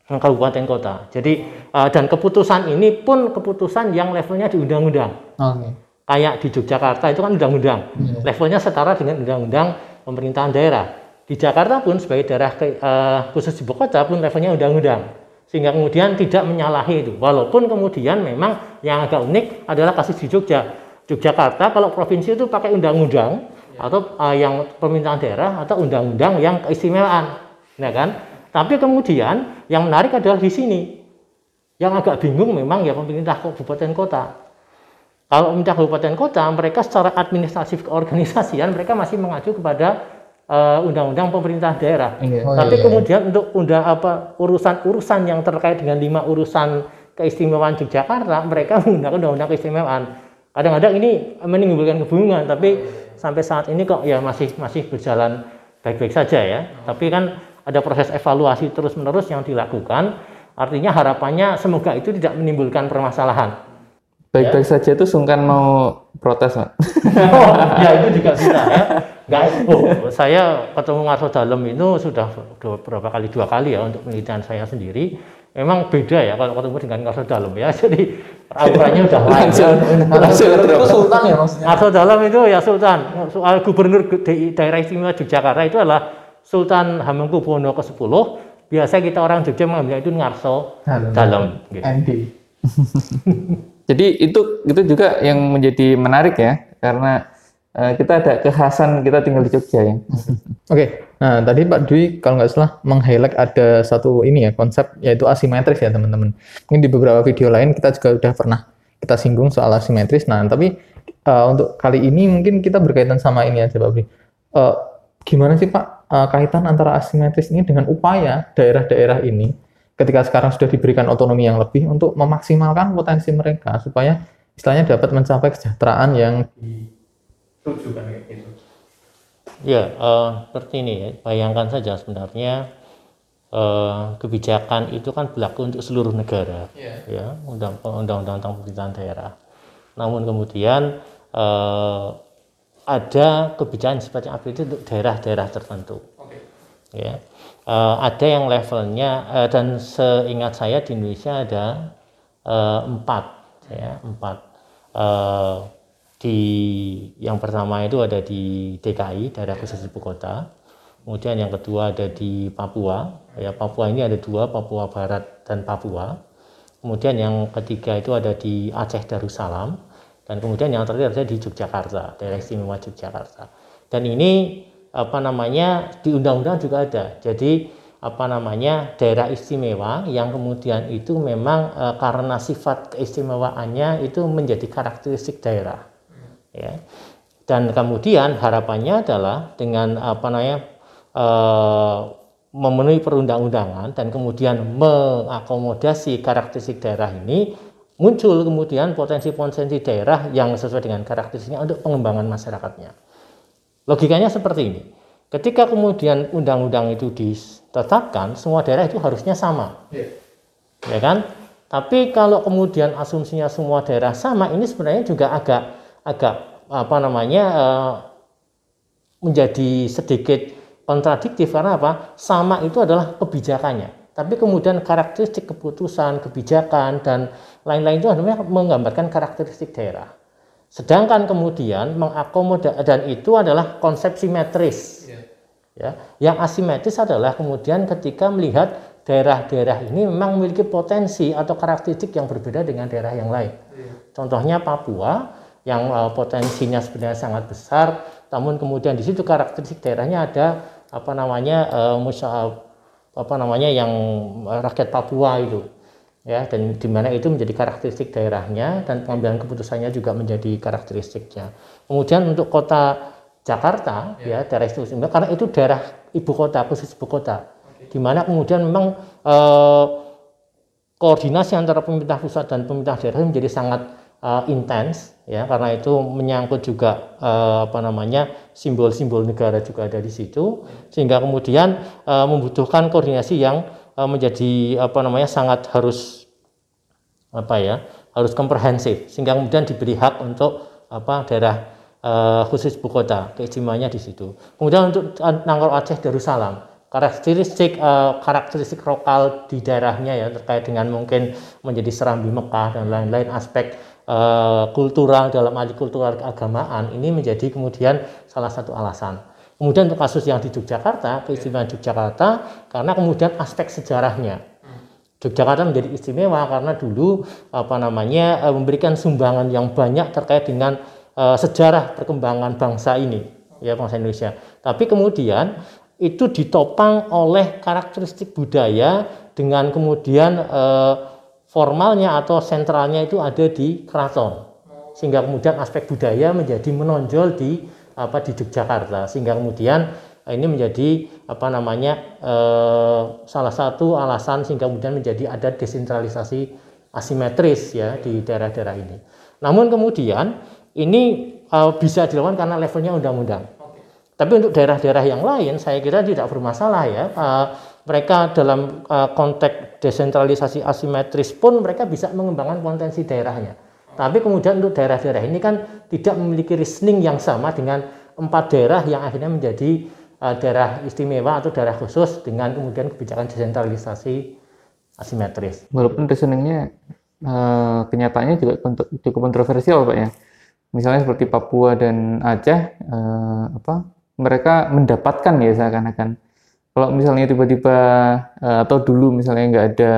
kabupaten kota. Jadi eh, dan keputusan ini pun keputusan yang levelnya di undang-undang. Oke. Kayak di Yogyakarta itu kan undang-undang. Levelnya setara dengan undang-undang pemerintahan daerah. Di Jakarta pun sebagai daerah ke- eh, khusus ibu kota pun levelnya undang-undang. Sehingga kemudian tidak menyalahi itu. Walaupun kemudian memang yang agak unik adalah kasus di Jogja. Yogyakarta kalau provinsi itu pakai undang-undang atau eh, yang pemerintahan daerah atau undang-undang yang keistimewaan. Nah kan? Tapi kemudian yang menarik adalah di sini. Yang agak bingung memang ya pemerintah kabupaten kota. Kalau pemerintah kabupaten kota, mereka secara administratif keorganisasian mereka masih mengacu kepada eh, undang-undang pemerintah daerah. Iya. Oh, Tapi iya, iya. kemudian untuk undang apa urusan-urusan yang terkait dengan lima urusan keistimewaan Yogyakarta, mereka menggunakan undang-undang keistimewaan. Kadang-kadang ini menimbulkan kebingungan, tapi sampai saat ini kok ya masih masih berjalan baik-baik saja ya. Tapi kan ada proses evaluasi terus-menerus yang dilakukan. Artinya harapannya semoga itu tidak menimbulkan permasalahan. Baik-baik saja itu sungkan mau protes, Pak. Oh, ya itu juga bisa ya. Nggak, oh, saya ketemu Ngarso Dalam itu sudah dua, berapa kali dua kali ya untuk penelitian saya sendiri. Memang beda ya kalau ketemu dengan Ngarso Dalam ya. Jadi auranya udah lain. ya. Langsung itu sultan ya maksudnya. Ngarso Dalam itu ya Sultan. Soal gubernur di daerah istimewa Yogyakarta itu adalah Sultan Hamengkubuwono ke-10. Biasa kita orang Jogja mengambil itu Ngarso Dalam. Dalam. Gitu. Jadi itu itu juga yang menjadi menarik ya, karena eh, kita ada kekhasan kita tinggal di Jogja ya. Oke, nah tadi Pak Dwi kalau nggak salah meng-highlight ada satu ini ya konsep yaitu asimetris ya teman-teman. Mungkin di beberapa video lain kita juga udah pernah kita singgung soal asimetris. Nah tapi eh, untuk kali ini mungkin kita berkaitan sama ini aja Pak Dwi. Eh, gimana sih Pak eh, kaitan antara asimetris ini dengan upaya daerah-daerah ini ketika sekarang sudah diberikan otonomi yang lebih untuk memaksimalkan potensi mereka supaya istilahnya dapat mencapai kesejahteraan yang ditujukan kayak gitu. Ya, eh, seperti ini ya. Bayangkan saja sebenarnya eh, kebijakan itu kan berlaku untuk seluruh negara, ya, undang- undang-undang tentang pemerintahan daerah. Namun kemudian eh, ada kebijakan sifatnya aplikasi untuk daerah-daerah tertentu. Ya, Eh, ada yang levelnya eh, dan seingat saya di Indonesia ada eh, empat, ya, empat. Eh, di yang pertama itu ada di DKI daerah khusus ibu kota. Kemudian yang kedua ada di Papua. Ya Papua ini ada dua Papua Barat dan Papua. Kemudian yang ketiga itu ada di Aceh Darussalam. Dan kemudian yang terakhir ada di Yogyakarta daerah istimewa Yogyakarta. Dan ini apa namanya di undang-undang juga ada. Jadi apa namanya daerah istimewa yang kemudian itu memang eh, karena sifat keistimewaannya itu menjadi karakteristik daerah. Ya. Dan kemudian harapannya adalah dengan apa namanya eh, memenuhi perundang-undangan dan kemudian mengakomodasi karakteristik daerah ini muncul kemudian potensi-potensi daerah yang sesuai dengan karakteristiknya untuk pengembangan masyarakatnya. Logikanya seperti ini. Ketika kemudian undang-undang itu ditetapkan, semua daerah itu harusnya sama. Ya kan? Tapi kalau kemudian asumsinya semua daerah sama, ini sebenarnya juga agak agak apa namanya eh, menjadi sedikit kontradiktif karena apa? Sama itu adalah kebijakannya. Tapi kemudian karakteristik keputusan, kebijakan dan lain-lain itu adalah menggambarkan karakteristik daerah. Sedangkan kemudian mengakomoda dan itu adalah konsep simetris. Ya, yang asimetris adalah kemudian ketika melihat daerah-daerah ini memang memiliki potensi atau karakteristik yang berbeda dengan daerah yang lain. Contohnya Papua yang uh, potensinya sebenarnya sangat besar, namun kemudian di situ karakteristik daerahnya ada apa namanya uh, musa, apa namanya yang rakyat Papua itu ya dan di mana itu menjadi karakteristik daerahnya dan pengambilan keputusannya juga menjadi karakteristiknya. Kemudian untuk kota Jakarta ya, ya daerah karena itu daerah ibu kota khusus ibu kota okay. di mana kemudian memang eh, koordinasi antara pemerintah pusat dan pemerintah daerah menjadi sangat uh, intens ya karena itu menyangkut juga uh, apa namanya simbol-simbol negara juga ada di situ sehingga kemudian uh, membutuhkan koordinasi yang menjadi apa namanya sangat harus apa ya harus komprehensif sehingga kemudian diberi hak untuk apa daerah uh, khusus ibu kota keistimewaannya di situ. Kemudian untuk Nangor Aceh Darussalam karakteristik uh, karakteristik lokal di daerahnya ya terkait dengan mungkin menjadi serambi Mekah dan lain-lain aspek uh, kultural dalam arti kultural keagamaan ini menjadi kemudian salah satu alasan. Kemudian untuk kasus yang di Yogyakarta, keistimewaan Yogyakarta karena kemudian aspek sejarahnya. Yogyakarta menjadi istimewa karena dulu apa namanya memberikan sumbangan yang banyak terkait dengan uh, sejarah perkembangan bangsa ini ya bangsa Indonesia. Tapi kemudian itu ditopang oleh karakteristik budaya dengan kemudian uh, formalnya atau sentralnya itu ada di keraton. Sehingga kemudian aspek budaya menjadi menonjol di apa di Yogyakarta sehingga kemudian ini menjadi apa namanya eh, salah satu alasan sehingga kemudian menjadi ada desentralisasi asimetris ya di daerah-daerah ini. Namun kemudian ini uh, bisa dilakukan karena levelnya undang-undang. Tapi untuk daerah-daerah yang lain, saya kira tidak bermasalah ya. Uh, mereka dalam uh, konteks desentralisasi asimetris pun mereka bisa mengembangkan potensi daerahnya. Tapi kemudian untuk daerah-daerah ini kan tidak memiliki reasoning yang sama dengan empat daerah yang akhirnya menjadi uh, daerah istimewa atau daerah khusus dengan kemudian kebijakan desentralisasi asimetris. Walaupun reasoningnya uh, kenyataannya juga cukup kontroversial Pak ya misalnya seperti Papua dan Aceh eh, apa mereka mendapatkan ya seakan-akan kalau misalnya tiba-tiba eh, atau dulu misalnya nggak ada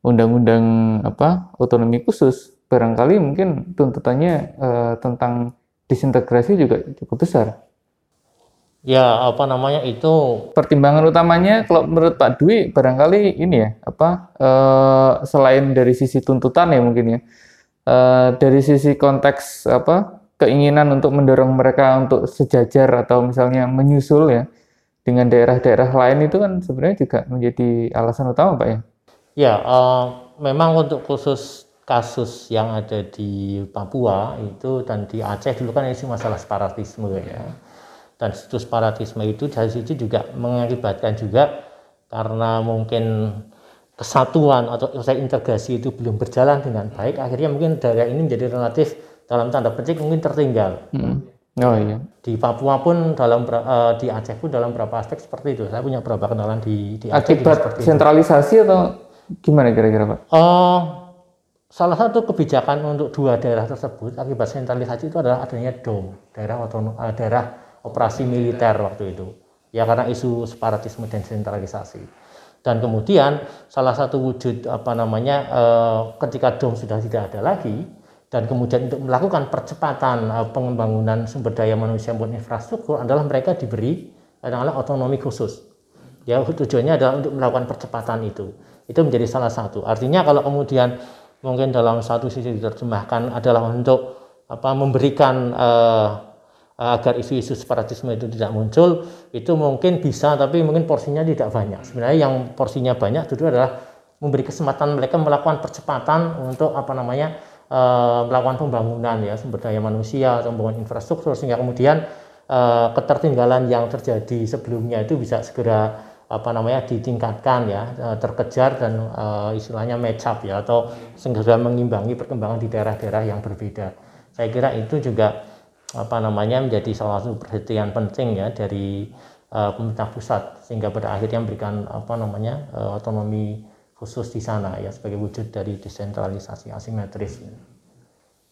undang-undang apa otonomi khusus barangkali mungkin tuntutannya eh, tentang disintegrasi juga cukup besar ya apa namanya itu pertimbangan utamanya kalau menurut Pak Dwi barangkali ini ya apa eh, selain dari sisi tuntutan ya mungkin ya uh, dari sisi konteks apa keinginan untuk mendorong mereka untuk sejajar atau misalnya menyusul ya dengan daerah-daerah lain itu kan sebenarnya juga menjadi alasan utama pak ya? Ya, uh, memang untuk khusus kasus yang ada di Papua itu dan di Aceh dulu kan ini masalah separatisme ya. Dan situs separatisme itu dari situ juga mengakibatkan juga karena mungkin kesatuan atau usaha integrasi itu belum berjalan dengan baik, akhirnya mungkin daerah ini menjadi relatif dalam tanda petik mungkin tertinggal. Hmm. Oh iya. Di Papua pun dalam uh, di Aceh pun dalam beberapa aspek seperti itu. Saya punya beberapa kenalan di, di Aceh. Akibat sentralisasi itu. atau gimana kira-kira Pak? Uh, salah satu kebijakan untuk dua daerah tersebut akibat sentralisasi itu adalah adanya DOM, daerah otonom, uh, daerah operasi militer waktu itu. Ya karena isu separatisme dan sentralisasi. Dan kemudian salah satu wujud apa namanya eh, ketika dom sudah tidak ada lagi dan kemudian untuk melakukan percepatan eh, pengembangan sumber daya manusia maupun infrastruktur adalah mereka diberi adalah otonomi khusus. Ya tujuannya adalah untuk melakukan percepatan itu. Itu menjadi salah satu. Artinya kalau kemudian mungkin dalam satu sisi diterjemahkan adalah untuk apa memberikan uh, agar isu-isu separatisme itu tidak muncul itu mungkin bisa tapi mungkin porsinya tidak banyak. Sebenarnya yang porsinya banyak itu adalah memberi kesempatan mereka melakukan percepatan untuk apa namanya uh, melakukan pembangunan ya sumber daya manusia atau pembangunan infrastruktur sehingga kemudian uh, ketertinggalan yang terjadi sebelumnya itu bisa segera apa namanya ditingkatkan ya eh, terkejar dan uh, istilahnya match up ya atau segera mengimbangi perkembangan di daerah-daerah yang berbeda. Saya kira itu juga apa namanya menjadi salah satu perhatian penting ya dari uh, pemerintah pusat sehingga pada akhirnya memberikan apa namanya uh, otonomi khusus di sana ya sebagai wujud dari desentralisasi asimetris.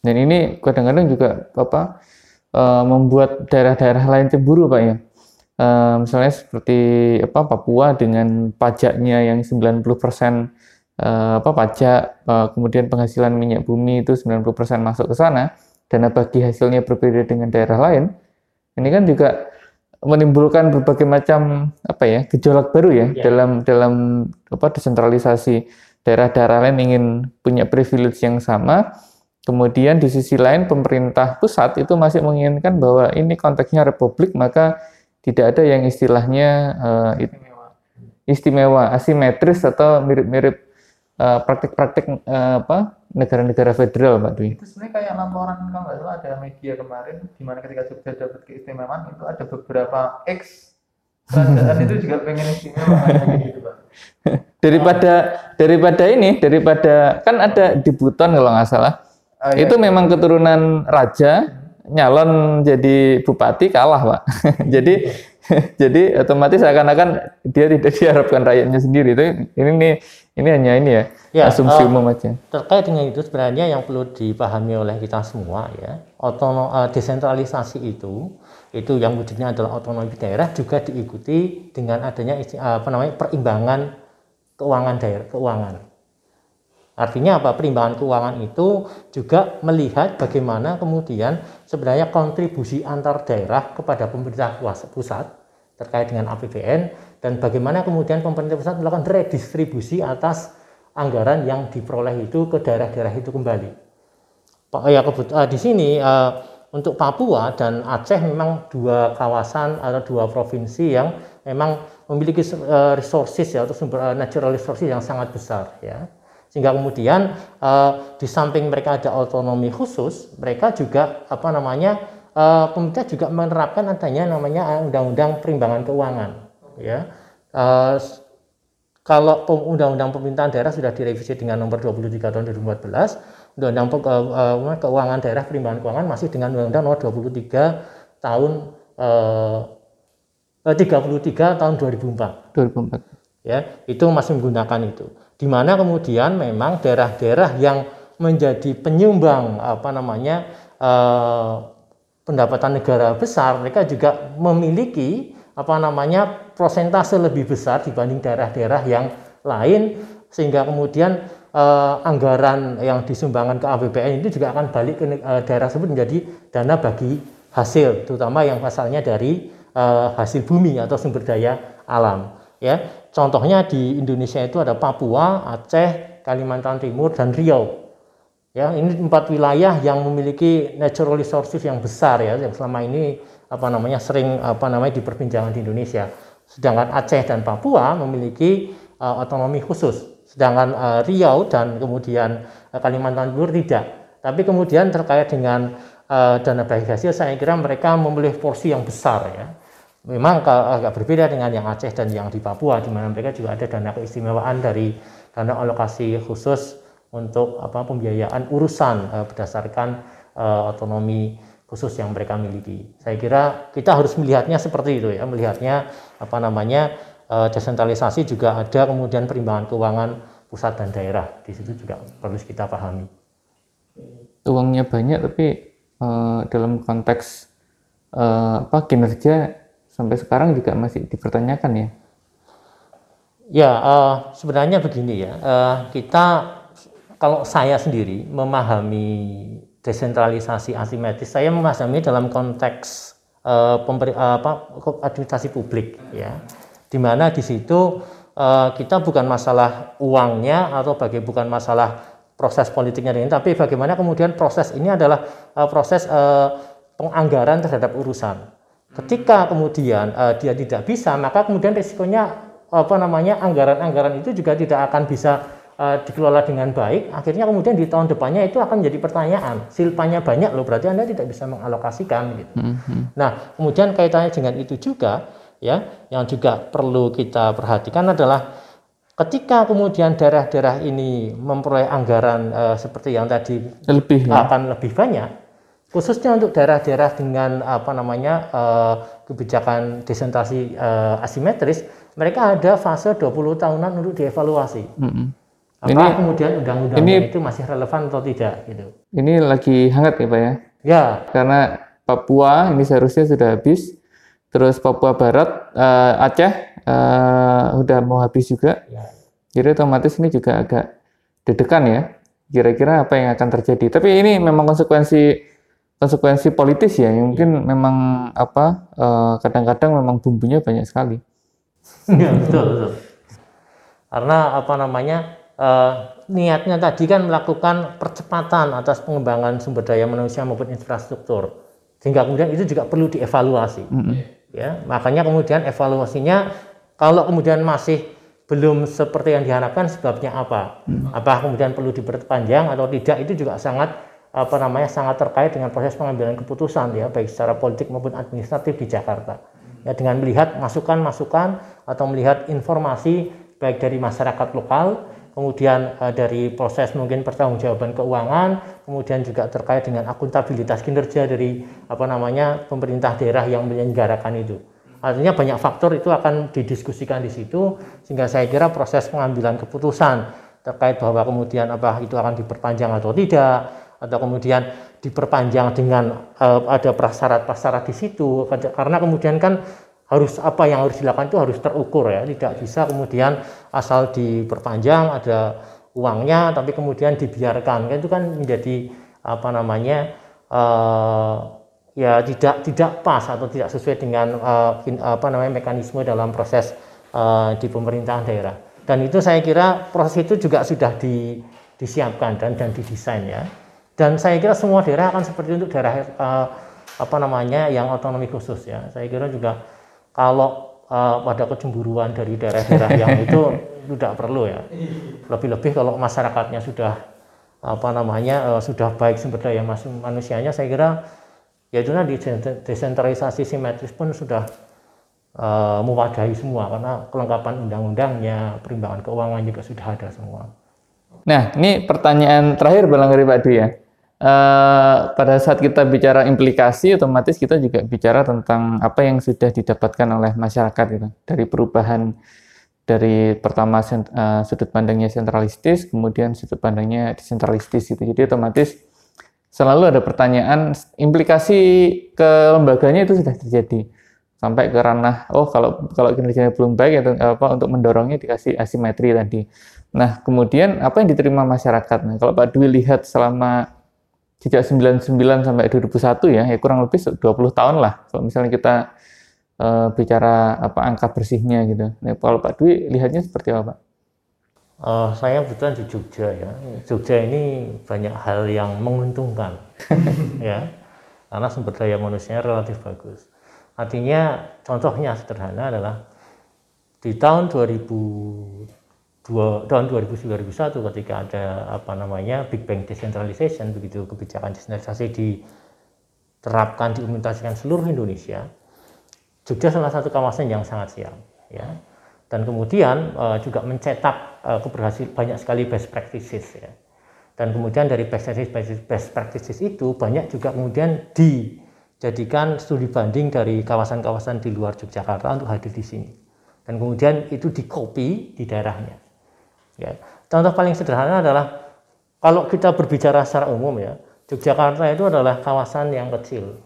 Dan ini kadang-kadang juga apa uh, membuat daerah-daerah lain cemburu pak ya uh, misalnya seperti apa Papua dengan pajaknya yang 90% uh, apa pajak uh, kemudian penghasilan minyak bumi itu 90% masuk ke sana dana bagi hasilnya berbeda dengan daerah lain ini kan juga menimbulkan berbagai macam apa ya gejolak baru ya, ya. dalam dalam apa desentralisasi daerah-daerah lain ingin punya privilege yang sama kemudian di sisi lain pemerintah pusat itu masih menginginkan bahwa ini konteksnya republik maka tidak ada yang istilahnya uh, istimewa. istimewa, asimetris atau mirip-mirip uh, praktik-praktik uh, apa negara-negara federal, Pak Dwi. Itu sebenarnya kayak laporan kalau nggak salah ada media kemarin di mana ketika Jogja dapat keistimewaan itu ada beberapa X kerajaan itu juga pengen istimewa gitu, Pak. daripada daripada ini daripada kan ada di Buton kalau nggak salah. Oh, iya, itu iya. memang keturunan raja nyalon jadi bupati kalah pak. Jadi jadi otomatis akan-akan dia tidak diharapkan rakyatnya sendiri. Itu ini nih ini hanya ini ya, ya asumsi uh, umum aja. terkait dengan itu sebenarnya yang perlu dipahami oleh kita semua ya otonom uh, desentralisasi itu itu yang wujudnya adalah otonomi daerah juga diikuti dengan adanya uh, apa namanya perimbangan keuangan daerah keuangan Artinya apa? Perimbangan keuangan itu juga melihat bagaimana kemudian sebenarnya kontribusi antar daerah kepada pemerintah pusat terkait dengan APBN dan bagaimana kemudian pemerintah pusat melakukan redistribusi atas anggaran yang diperoleh itu ke daerah-daerah itu kembali. Ya uh, di sini uh, untuk Papua dan Aceh memang dua kawasan atau dua provinsi yang memang memiliki uh, resources ya atau sumber natural resources yang sangat besar ya sehingga kemudian uh, di samping mereka ada otonomi khusus, mereka juga apa namanya uh, pemerintah juga menerapkan adanya namanya undang-undang perimbangan keuangan. Ya, uh, kalau undang-undang pemerintahan daerah sudah direvisi dengan nomor 23 tahun 2014, undang-undang uh, keuangan daerah perimbangan keuangan masih dengan undang-undang nomor 23 tahun uh, 33 tahun 2004. 2004. Ya, itu masih menggunakan itu di mana kemudian memang daerah-daerah yang menjadi penyumbang apa namanya eh, pendapatan negara besar mereka juga memiliki apa namanya prosentase lebih besar dibanding daerah-daerah yang lain sehingga kemudian eh, anggaran yang disumbangkan ke APBN itu juga akan balik ke eh, daerah tersebut menjadi dana bagi hasil terutama yang asalnya dari eh, hasil bumi atau sumber daya alam ya contohnya di Indonesia itu ada Papua Aceh Kalimantan Timur dan Riau. Ya ini empat wilayah yang memiliki natural resources yang besar ya yang selama ini apa namanya sering apa namanya diperbincangkan di Indonesia. Sedangkan Aceh dan Papua memiliki uh, otonomi khusus. Sedangkan uh, Riau dan kemudian uh, Kalimantan Timur tidak. Tapi kemudian terkait dengan uh, dana bagi hasil saya kira mereka memilih porsi yang besar ya memang agak berbeda dengan yang Aceh dan yang di Papua di mana mereka juga ada dana keistimewaan dari dana alokasi khusus untuk apa pembiayaan urusan uh, berdasarkan uh, otonomi khusus yang mereka miliki. Saya kira kita harus melihatnya seperti itu ya, melihatnya apa namanya uh, desentralisasi juga ada kemudian perimbangan keuangan pusat dan daerah di situ juga perlu kita pahami. Uangnya banyak tapi uh, dalam konteks uh, apa kinerja sampai sekarang juga masih dipertanyakan ya? Ya, uh, sebenarnya begini ya, uh, kita kalau saya sendiri memahami desentralisasi asimetris, saya memahami dalam konteks uh, pemberi, uh, apa, administrasi publik ya, di mana di situ uh, kita bukan masalah uangnya atau bagi bukan masalah proses politiknya ini, tapi bagaimana kemudian proses ini adalah uh, proses uh, penganggaran terhadap urusan. Ketika kemudian uh, dia tidak bisa, maka kemudian risikonya apa namanya anggaran-anggaran itu juga tidak akan bisa uh, dikelola dengan baik. Akhirnya kemudian di tahun depannya itu akan menjadi pertanyaan. Silpanya banyak loh, berarti anda tidak bisa mengalokasikan gitu. Mm-hmm. Nah, kemudian kaitannya dengan itu juga ya, yang juga perlu kita perhatikan adalah ketika kemudian daerah-daerah ini memperoleh anggaran uh, seperti yang tadi lebih ya? akan lebih banyak khususnya untuk daerah-daerah dengan apa namanya uh, kebijakan desentralisasi uh, asimetris mereka ada fase 20 tahunan untuk dievaluasi mm -hmm. Apakah ini, kemudian undang-undangnya itu masih relevan atau tidak gitu ini lagi hangat ya Pak ya ya karena Papua ini seharusnya sudah habis terus Papua Barat uh, Aceh uh, udah mau habis juga. Ya. Jadi otomatis ini juga agak dedekan ya. Kira-kira apa yang akan terjadi. Tapi ini memang konsekuensi konsekuensi politis ya. Yang mungkin memang apa eh, kadang-kadang uh, memang bumbunya banyak sekali. Ya, betul, betul. Karena apa namanya uh, niatnya tadi kan melakukan percepatan atas pengembangan sumber daya manusia maupun infrastruktur. Sehingga kemudian itu juga perlu dievaluasi. Mm -hmm. Ya, makanya kemudian evaluasinya kalau kemudian masih belum seperti yang diharapkan sebabnya apa? Hmm. Apa kemudian perlu diperpanjang atau tidak itu juga sangat apa namanya sangat terkait dengan proses pengambilan keputusan ya baik secara politik maupun administratif di Jakarta. Ya dengan melihat masukan-masukan atau melihat informasi baik dari masyarakat lokal, kemudian uh, dari proses mungkin pertanggungjawaban keuangan, kemudian juga terkait dengan akuntabilitas kinerja dari apa namanya pemerintah daerah yang menyelenggarakan itu. Artinya banyak faktor itu akan didiskusikan di situ sehingga saya kira proses pengambilan keputusan terkait bahwa kemudian apa itu akan diperpanjang atau tidak atau kemudian diperpanjang dengan uh, ada prasyarat-prasyarat di situ karena kemudian kan harus apa yang harus dilakukan itu harus terukur ya tidak bisa kemudian asal diperpanjang ada uangnya tapi kemudian dibiarkan itu kan menjadi apa namanya uh, ya tidak tidak pas atau tidak sesuai dengan uh, in, apa namanya mekanisme dalam proses uh, di pemerintahan daerah. Dan itu saya kira proses itu juga sudah di, disiapkan dan dan didesain ya. Dan saya kira semua daerah akan seperti untuk daerah uh, apa namanya yang otonomi khusus ya. Saya kira juga kalau uh, pada kecemburuan dari daerah-daerah yang itu tidak perlu ya. Lebih-lebih kalau masyarakatnya sudah apa namanya uh, sudah baik sumber daya manusianya saya kira ya itu nanti desentralisasi simetris pun sudah uh, mewadahi semua karena kelengkapan undang-undangnya, perimbangan keuangan juga sudah ada semua. Nah, ini pertanyaan terakhir barangkali Pak Dwi ya. Uh, pada saat kita bicara implikasi, otomatis kita juga bicara tentang apa yang sudah didapatkan oleh masyarakat itu dari perubahan dari pertama uh, sudut pandangnya sentralistis, kemudian sudut pandangnya desentralistis itu. Jadi otomatis selalu ada pertanyaan implikasi ke lembaganya itu sudah terjadi sampai ke ranah oh kalau kalau kinerjanya belum baik itu apa untuk mendorongnya dikasih asimetri tadi. Nah, kemudian apa yang diterima masyarakat? Nah, kalau Pak Dwi lihat selama sejak 99 sampai 2001 ya, ya kurang lebih 20 tahun lah. Kalau misalnya kita uh, bicara apa angka bersihnya gitu. Nah, kalau Pak Dwi lihatnya seperti apa, Pak? Uh, saya kebetulan di Jogja ya. Jogja ini banyak hal yang menguntungkan, ya, karena sumber daya manusia relatif bagus. Artinya contohnya sederhana adalah di tahun 2002 tahun 2000 2001 ketika ada apa namanya Big Bang Decentralization begitu kebijakan desentralisasi diterapkan diimplementasikan seluruh Indonesia Jogja salah satu kawasan yang sangat siap ya. Dan kemudian uh, juga mencetak uh, keberhasilan banyak sekali best practices ya. Dan kemudian dari best practices best practices itu banyak juga kemudian dijadikan studi banding dari kawasan-kawasan di luar Yogyakarta untuk hadir di sini. Dan kemudian itu di copy di daerahnya ya contoh paling sederhana adalah kalau kita berbicara secara umum ya Yogyakarta itu adalah kawasan yang kecil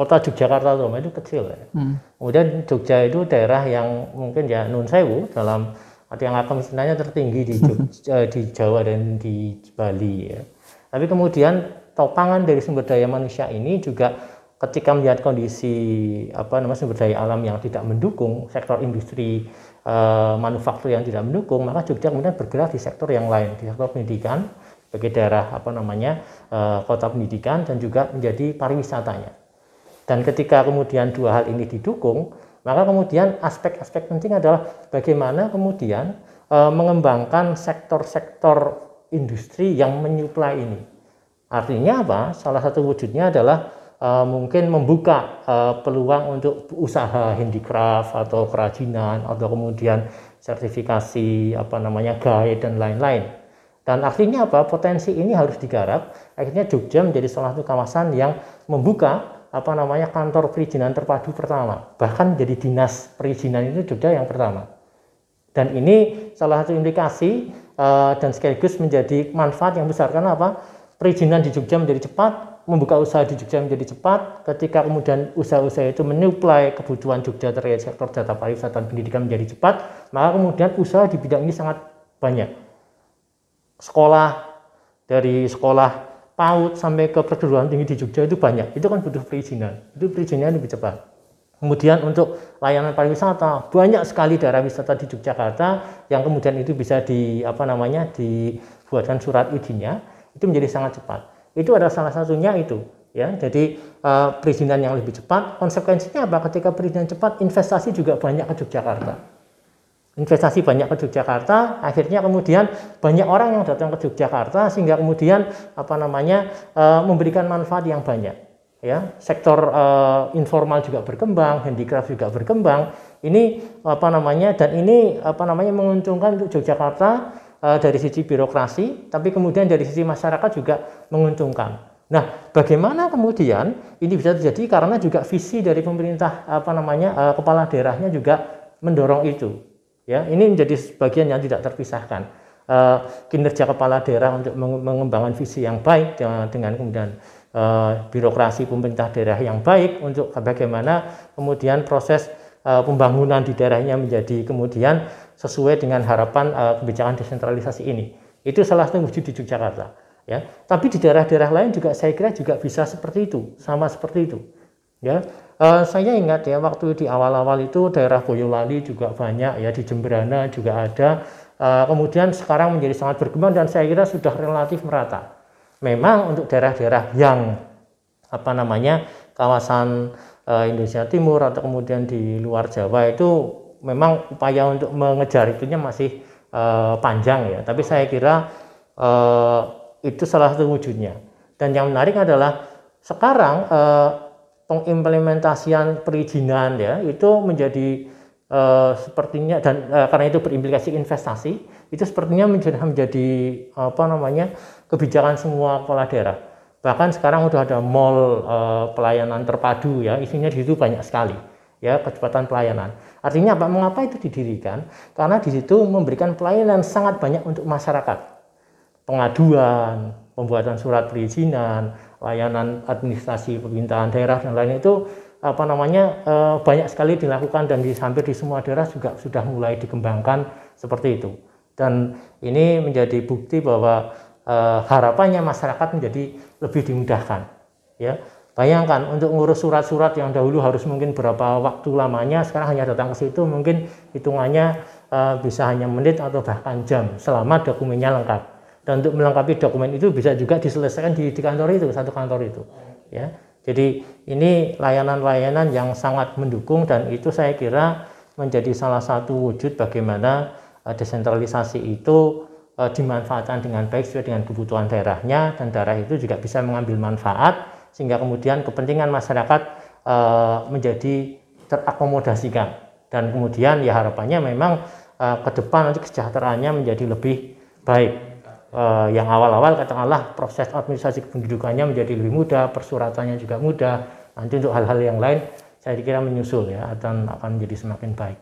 kota Yogyakarta itu kecil ya. Hmm. Kemudian Jogja itu daerah yang mungkin ya nun sewu dalam arti yang kemiskinan tertinggi di Jogja, di Jawa dan di Bali ya. Tapi kemudian topangan dari sumber daya manusia ini juga ketika melihat kondisi apa namanya sumber daya alam yang tidak mendukung sektor industri uh, manufaktur yang tidak mendukung maka Jogja kemudian bergerak di sektor yang lain di sektor pendidikan sebagai daerah apa namanya uh, kota pendidikan dan juga menjadi pariwisatanya Dan ketika kemudian dua hal ini didukung, maka kemudian aspek-aspek penting adalah bagaimana kemudian e, mengembangkan sektor-sektor industri yang menyuplai ini. Artinya apa? Salah satu wujudnya adalah e, mungkin membuka e, peluang untuk usaha handicraft atau kerajinan atau kemudian sertifikasi apa namanya guide dan lain-lain. Dan artinya apa? Potensi ini harus digarap. Akhirnya Jogja menjadi salah satu kawasan yang membuka apa namanya kantor perizinan terpadu pertama bahkan jadi dinas perizinan itu Jogja yang pertama dan ini salah satu indikasi uh, dan sekaligus menjadi manfaat yang besar karena apa perizinan di Jogja menjadi cepat membuka usaha di Jogja menjadi cepat ketika kemudian usaha-usaha itu menyuplai kebutuhan Jogja terkait sektor data pariwisata dan pendidikan menjadi cepat maka kemudian usaha di bidang ini sangat banyak sekolah dari sekolah PAUD sampai ke perguruan tinggi di Jogja itu banyak. Itu kan butuh perizinan. Itu perizinannya lebih cepat. Kemudian untuk layanan pariwisata banyak sekali daerah wisata di Yogyakarta yang kemudian itu bisa di apa namanya dibuatkan surat izinnya itu menjadi sangat cepat. Itu adalah salah satunya itu ya. Jadi uh, perizinan yang lebih cepat konsekuensinya apa? Ketika perizinan cepat investasi juga banyak ke Yogyakarta investasi banyak ke Yogyakarta, akhirnya kemudian banyak orang yang datang ke Yogyakarta sehingga kemudian apa namanya e, memberikan manfaat yang banyak. Ya, sektor e, informal juga berkembang, handicraft juga berkembang. Ini apa namanya dan ini apa namanya menguntungkan untuk Yogyakarta dari sisi birokrasi, tapi kemudian dari sisi masyarakat juga menguntungkan. Nah, bagaimana kemudian ini bisa terjadi karena juga visi dari pemerintah apa namanya e, kepala daerahnya juga mendorong itu Ya, ini menjadi bagian yang tidak terpisahkan. Uh, kinerja kepala daerah untuk mengembangkan visi yang baik dengan, kemudian birokrasi pemerintah daerah yang baik untuk bagaimana kemudian proses pembangunan di daerahnya menjadi kemudian sesuai dengan harapan uh, kebijakan desentralisasi ini. Itu salah satu wujud di Yogyakarta. Ya, tapi di daerah-daerah lain juga saya kira juga bisa seperti itu, sama seperti itu. Ya, uh, saya ingat ya waktu di awal-awal itu daerah Boyolali juga banyak ya di Jemberana juga ada. Uh, kemudian sekarang menjadi sangat berkembang dan saya kira sudah relatif merata. Memang untuk daerah-daerah yang apa namanya kawasan uh, Indonesia Timur atau kemudian di luar Jawa itu memang upaya untuk mengejar itunya masih uh, panjang ya. Tapi saya kira uh, itu salah satu wujudnya. Dan yang menarik adalah sekarang uh, pengimplementasian perizinan ya itu menjadi uh, sepertinya dan uh, karena itu berimplikasi investasi itu sepertinya menjadi menjadi apa namanya kebijakan semua kepala daerah bahkan sekarang sudah ada mall uh, pelayanan terpadu ya isinya di situ banyak sekali ya kecepatan pelayanan artinya apa? Mengapa itu didirikan? Karena di situ memberikan pelayanan sangat banyak untuk masyarakat. Pengaduan pembuatan surat perizinan layanan administrasi pemerintahan daerah dan lain itu apa namanya e, banyak sekali dilakukan dan di hampir di semua daerah juga sudah mulai dikembangkan seperti itu. Dan ini menjadi bukti bahwa e, harapannya masyarakat menjadi lebih dimudahkan ya bayangkan untuk ngurus surat-surat yang dahulu harus mungkin berapa waktu lamanya sekarang hanya datang ke situ mungkin hitungannya e, bisa hanya menit atau bahkan jam selama dokumennya lengkap. Dan untuk melengkapi dokumen itu bisa juga diselesaikan di, di kantor itu satu kantor itu ya. Jadi ini layanan-layanan yang sangat mendukung dan itu saya kira menjadi salah satu wujud bagaimana uh, desentralisasi itu uh, dimanfaatkan dengan baik sesuai dengan kebutuhan daerahnya dan daerah itu juga bisa mengambil manfaat sehingga kemudian kepentingan masyarakat uh, menjadi terakomodasikan dan kemudian ya harapannya memang uh, ke depan nanti kesejahteraannya menjadi lebih baik uh, yang awal-awal katakanlah proses administrasi kependudukannya menjadi lebih mudah, persuratannya juga mudah. Nanti untuk hal-hal yang lain saya kira menyusul ya dan akan menjadi semakin baik.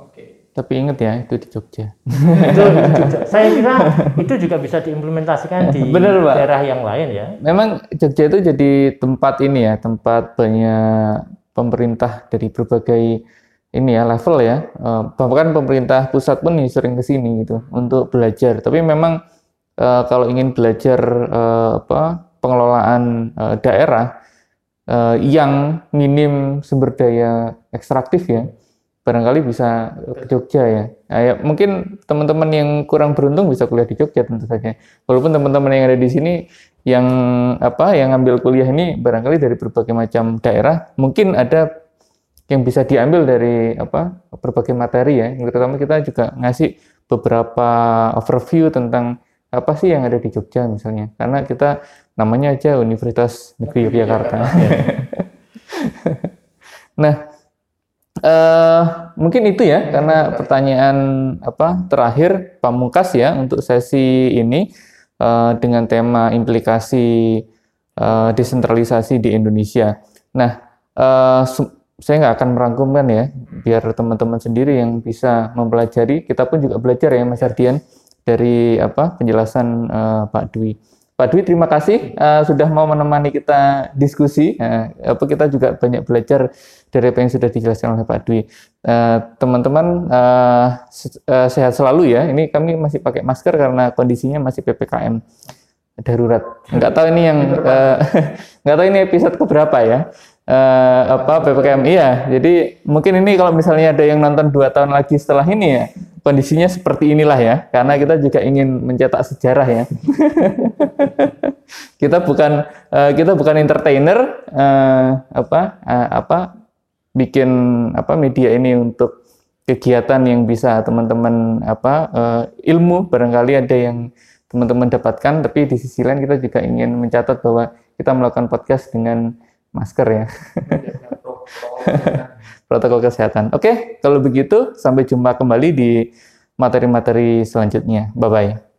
Oke. Tapi ingat ya itu di Jogja. itu, itu, saya kira itu juga bisa diimplementasikan di Bener, Pak. daerah yang lain ya. Memang Jogja itu jadi tempat ini ya, tempat banyak pemerintah dari berbagai ini ya level ya eh, bahkan pemerintah pusat pun nih sering ke sini gitu untuk belajar tapi memang eh, kalau ingin belajar eh, apa pengelolaan daerah yang minim sumber daya ekstraktif ya barangkali bisa ke Jogja ya. Nah, ya mungkin teman-teman yang kurang beruntung bisa kuliah di Jogja tentu saja. Walaupun teman-teman yang ada di sini yang apa yang ngambil kuliah ini barangkali dari berbagai macam daerah mungkin ada yang bisa diambil dari apa berbagai materi ya terutama kita juga ngasih beberapa overview tentang apa sih yang ada di Jogja misalnya karena kita namanya aja Universitas Negeri Yogyakarta nah eh, mungkin itu ya karena pertanyaan apa terakhir pamungkas ya untuk sesi ini uh, dengan tema implikasi uh, desentralisasi di Indonesia. Nah, uh, saya nggak akan merangkumkan ya, biar teman-teman sendiri yang bisa mempelajari. Kita pun juga belajar ya, Mas Ardian, dari apa penjelasan uh, Pak Dwi. Pak Dwi, terima kasih uh, sudah mau menemani kita diskusi. Uh, apa kita juga banyak belajar dari apa yang sudah dijelaskan oleh Pak Dwi. Teman-teman uh, uh, sehat selalu ya. Ini kami masih pakai masker karena kondisinya masih ppkm darurat. Nggak tahu ini yang uh, nggak tahu ini episode keberapa ya uh, apa ppkm iya jadi mungkin ini kalau misalnya ada yang nonton dua tahun lagi setelah ini ya kondisinya seperti inilah ya karena kita juga ingin mencetak sejarah ya kita bukan uh, kita bukan entertainer uh, apa uh, apa bikin apa media ini untuk kegiatan yang bisa teman-teman apa uh, ilmu barangkali ada yang teman-teman dapatkan tapi di sisi lain kita juga ingin mencatat bahwa kita melakukan podcast dengan masker ya. Protokol kesehatan. Oke, kalau begitu sampai jumpa kembali di materi-materi selanjutnya. Bye bye.